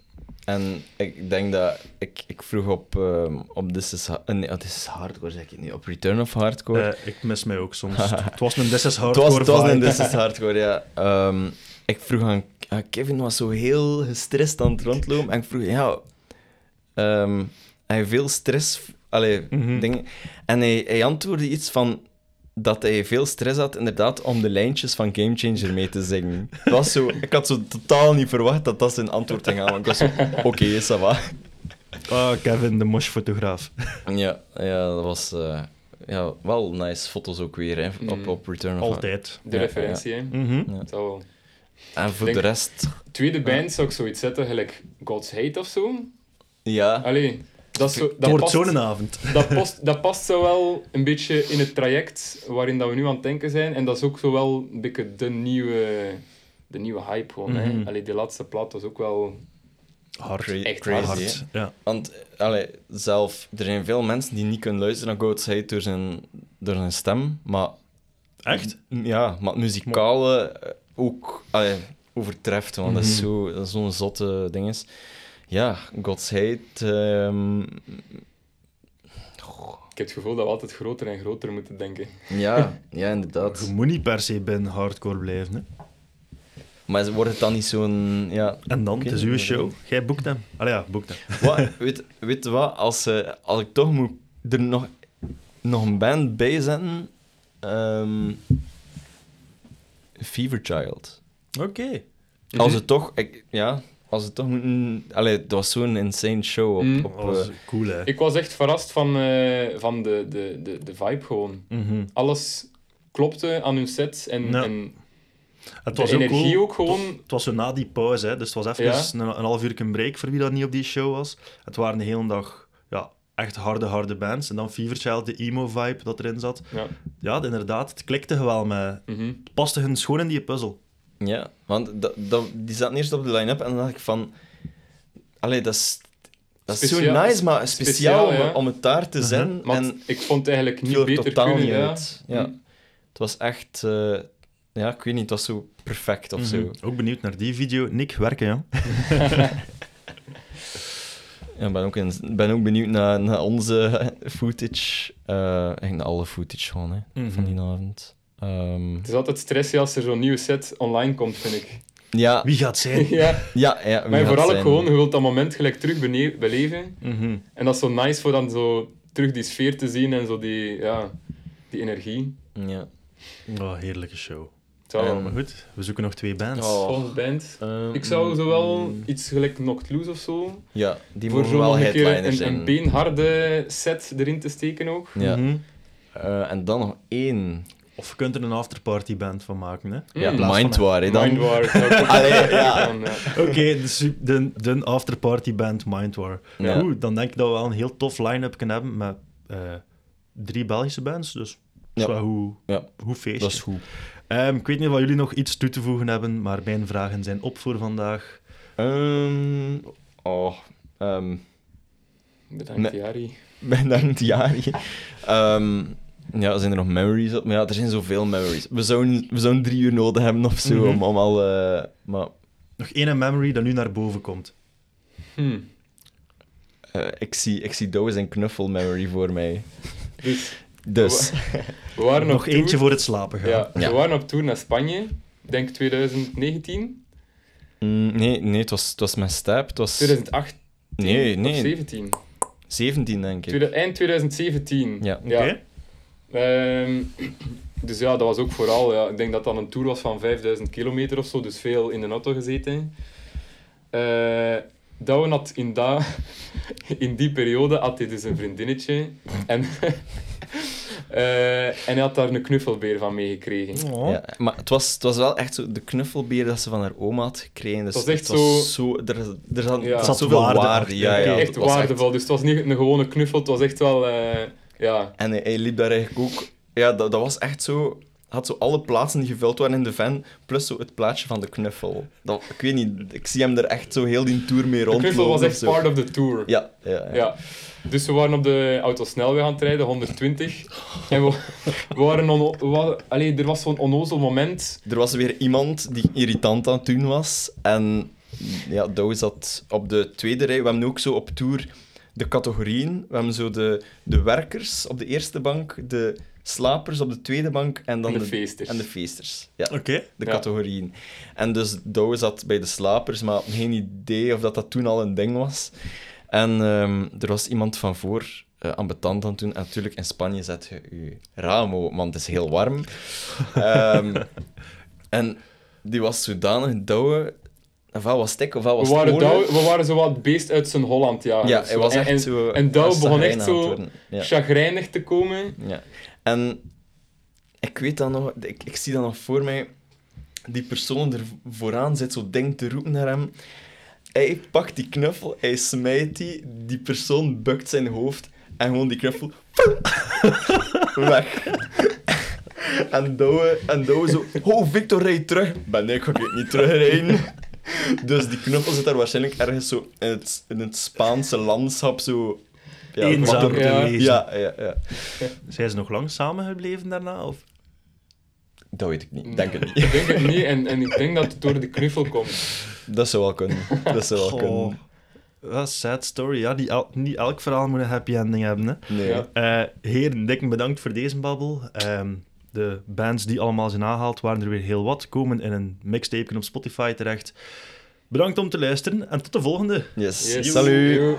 En ik denk dat... Ik, ik vroeg op, ehm, op This is, eh, nee, oh, This is Hardcore, zeg ik niet. Op Return of Hardcore. Eh, ik mis mij ook soms. het was een This is het Hardcore was, het was een. This is Hardcore, ja. Ehm, ik vroeg aan... Kevin was zo heel gestrest aan het rondlopen. En ik vroeg, ja... ehm hij veel stress... Allee, Mhm. dingen. En hij, hij antwoordde iets van... Dat hij veel stress had, inderdaad, om de lijntjes van Game Changer mee te zingen. Het was zo, ik had zo totaal niet verwacht dat dat zijn antwoord ging gaan. want Ik was zo, oké, ça va. Ah, Kevin, de mosh-fotograaf. Ja, ja, dat was eh, ja, wel nice foto's ook weer hè, op, Mm. op Return of Altijd. De Ja, referentie, hè. Ja. Het zal wel. En voor Denk- de rest, Tweede band zou ik zoiets zetten, gelijk God's Hate of zo. ja, Allee, dat, zo, Het dat, wordt zo'n avond. dat, past, dat past zo wel een beetje in het traject waarin dat we nu aan het denken zijn. En dat is ook zo wel een beetje de nieuwe, de nieuwe hype gewoon. Mhm. hè. Allee, die laatste plaat was ook wel Hard. Echt crazy. hard. Ja. Want allee, zelf, er zijn veel mensen die niet kunnen luisteren naar Goat's Hate door zijn, door zijn stem, maar Echt? ja, maar het muzikale eh, ook allee, overtreft, want dat is Mhm. zo- dat is zo'n zotte ding is. Ja, God's Hate, ehm, Ik heb het gevoel dat we altijd groter en groter moeten denken. ja, ja, inderdaad. Je moet niet per se binnen hardcore blijven. Hè. Maar wordt het dan niet zo'n, ja, En dan, het is uw show. Jij boekt hem. Allee, ja, boekt hem. Wat, weet, weet wat, als, eh, als ik toch moet er nog, nog een band bij zetten, ehm Fever Child. Oké. Als het toch, ik, ja, als het toch moeten, allee, dat was zo'n insane show op, Mm. op Dat was eh, cool, hè. Ik was echt verrast van, eh, van de, de, de, de vibe gewoon. Mhm. Alles klopte aan hun sets en, Ja. en Het de was ook energie cool. ook gewoon... Het was zo na die pauze, hè. dus het was even Ja. een, een half uur een break voor wie dat niet op die show was. Het waren de hele dag ja, echt harde, harde bands. En dan Fever Child, de emo-vibe dat erin zat. Ja. Ja, inderdaad, het klikte wel met... mhm. Het paste hun schoon in die puzzel. Ja, want dat, dat, die zaten eerst op de line-up en dan dacht ik van, allee, dat is, dat is zo Speciaal- nice, maar speciaal, speciaal, om, ja. om het daar te zijn. Want En ik vond het eigenlijk het niet viel er beter totaal kunnen. niet ja. uit. Ja. Mm. Het was echt, eh, ja, ik weet niet, het was zo perfect of zo. Mhm. Ook benieuwd naar die video. Nick, werken, ja. Ja, ik ben ook, in- ben ook benieuwd naar, naar onze footage. eh eigenlijk naar alle footage gewoon, hè, Mhm. van die avond. Ehm, Het is altijd stressy als er zo'n nieuwe set online komt, vind ik. Ja, Wie gaat zijn? ja. ja, ja. wie Maar vooral ook gewoon, je wilt dat moment gelijk terug beleven. Mhm. En dat is zo nice voor dan zo terug die sfeer te zien en zo die, ja, die energie. Ja. Oh, heerlijke show. Zo, Ehm, Maar goed, we zoeken nog twee bands. Oh. volgende band. Ehm, Ik zou zowel mm, iets gelijk Knocked Loose of zo. Ja, die voor zo wel een keer headliners een, zijn. een beenharde set erin te steken ook. Ja. Mhm. Eh, en dan nog één. Of je kunt er een afterparty band van maken, hè? Ja, Mm. Mindwar, hè, dan. Mindwar. Allee, ja. Oké, de, de, de afterparty band Mindwar. Ja. Goed, dan denk ik dat we wel een heel tof line-up kunnen hebben met eh, drie Belgische bands. Dus dat is Ja. wel hoe, Ja. hoe feestje. Dat is goed. Ehm, ik weet niet of jullie nog iets toe te voegen hebben, maar mijn vragen zijn op voor vandaag. Ehm, oh, ehm, Bedankt. Jari. bedankt, Jari. Ehm, ja, zijn er nog memories op? Maar ja, er zijn zoveel memories. We zouden, we zouden drie uur nodig hebben of zo Mhm. om, om al... eh, maar Nog één memory dat nu naar boven komt. Hm. eh, ik zie, ik zie Douwe zijn knuffel memory voor mij. Dus Dus, we waren nog op tour. eentje voor het slapen gaan. Ja, Ja. we waren op tour naar Spanje. Ik denk 2019, mm, nee, nee, het was, het was met Stap. Het was... 2018 Nee, of nee, 17. 17 denk ik. Eind 2017. Ja. Oké. Ehm, dus ja, dat was ook vooral, ja, ik denk dat dat een tour was van 5000 kilometer of zo, dus veel in de auto gezeten. Eh Douwen had in, da, in die periode had hij dus een vriendinnetje en, eh, en hij had daar een knuffelbeer van meegekregen. Oh. Ja, maar het was, het was wel echt zo de knuffelbeer dat ze van haar oma had gekregen. Dus Het was echt het was zo- Er, er zat, Ja. Zat zat zoveel waarde waarde. achter. Ja, ja, Oké, het echt waardevol, dus het was niet een gewone knuffel, het was echt wel... eh, ja, En hij, hij liep daar eigenlijk ook... Ja, dat, dat was echt zo... Had zo alle plaatsen die gevuld waren in de van, plus zo het plaatje van de knuffel. Dat, ik weet niet, ik zie hem er echt zo heel die tour mee de rondlopen. knuffel was echt part of the tour. Ja, ja, ja. Ja. Dus we waren op de autosnelweg aan het rijden, 120. En we, we waren on, we waren- allee, er was zo'n onnozel moment. Er was weer iemand die irritant aan het doen was. En ja, Douwe zat op de tweede rij. We hebben ook zo op tour de categorieën. We hebben zo de, de werkers op de eerste bank, de slapers op de tweede bank en dan En de feesters. En de feesters, ja. De Ja. categorieën. En dus Douwe zat bij de slapers, maar geen idee of dat, dat toen al een ding was. En ehm, er was iemand van voor uh, ambetant aan het doen. En natuurlijk, in Spanje zet je je raam open, want het is heel warm. Ehm, en die was zodanig Douwe... Ofwel was stek, ofwel was We waren, we waren zo wat beest uit zijn Holland. Ja, of hij was En- echt en, zo... en begon echt zo. Ja. chagrijnig te komen. Ja. En ik weet dan nog, ik, ik zie dan nog voor mij, die persoon er vooraan zit zo ding te roepen naar hem. Hij pakt die knuffel, hij smijt die, die persoon bukt zijn hoofd en gewoon die knuffel weg. En Douwe, en Douwe zo, oh Victor, rijd terug. Ben ik, ga ik niet terugrijden. Dus die knuffel zit daar waarschijnlijk ergens zo in het, in het Spaanse landschap zo... Eenzaam wat- te Ja. lezen. Ja, ja, ja. Zijn ze nog lang samengebleven daarna? Of? Dat weet ik niet. Ik denk het niet. Ik denk het niet. En, en ik denk dat het door de knuffel komt. Dat zou wel kunnen. Dat zou wel Goh. kunnen. Dat is sad story. Ja, die el- niet elk verhaal moet een happy ending hebben. Hè. Nee. Ja. Eh, heren, dikke bedankt voor deze babbel. Ehm, de bands die allemaal zijn aangehaald waren er weer heel wat. Komen in een mixtape op Spotify terecht. Bedankt om te luisteren en tot de volgende. Yes. Yes. Salut. Yo.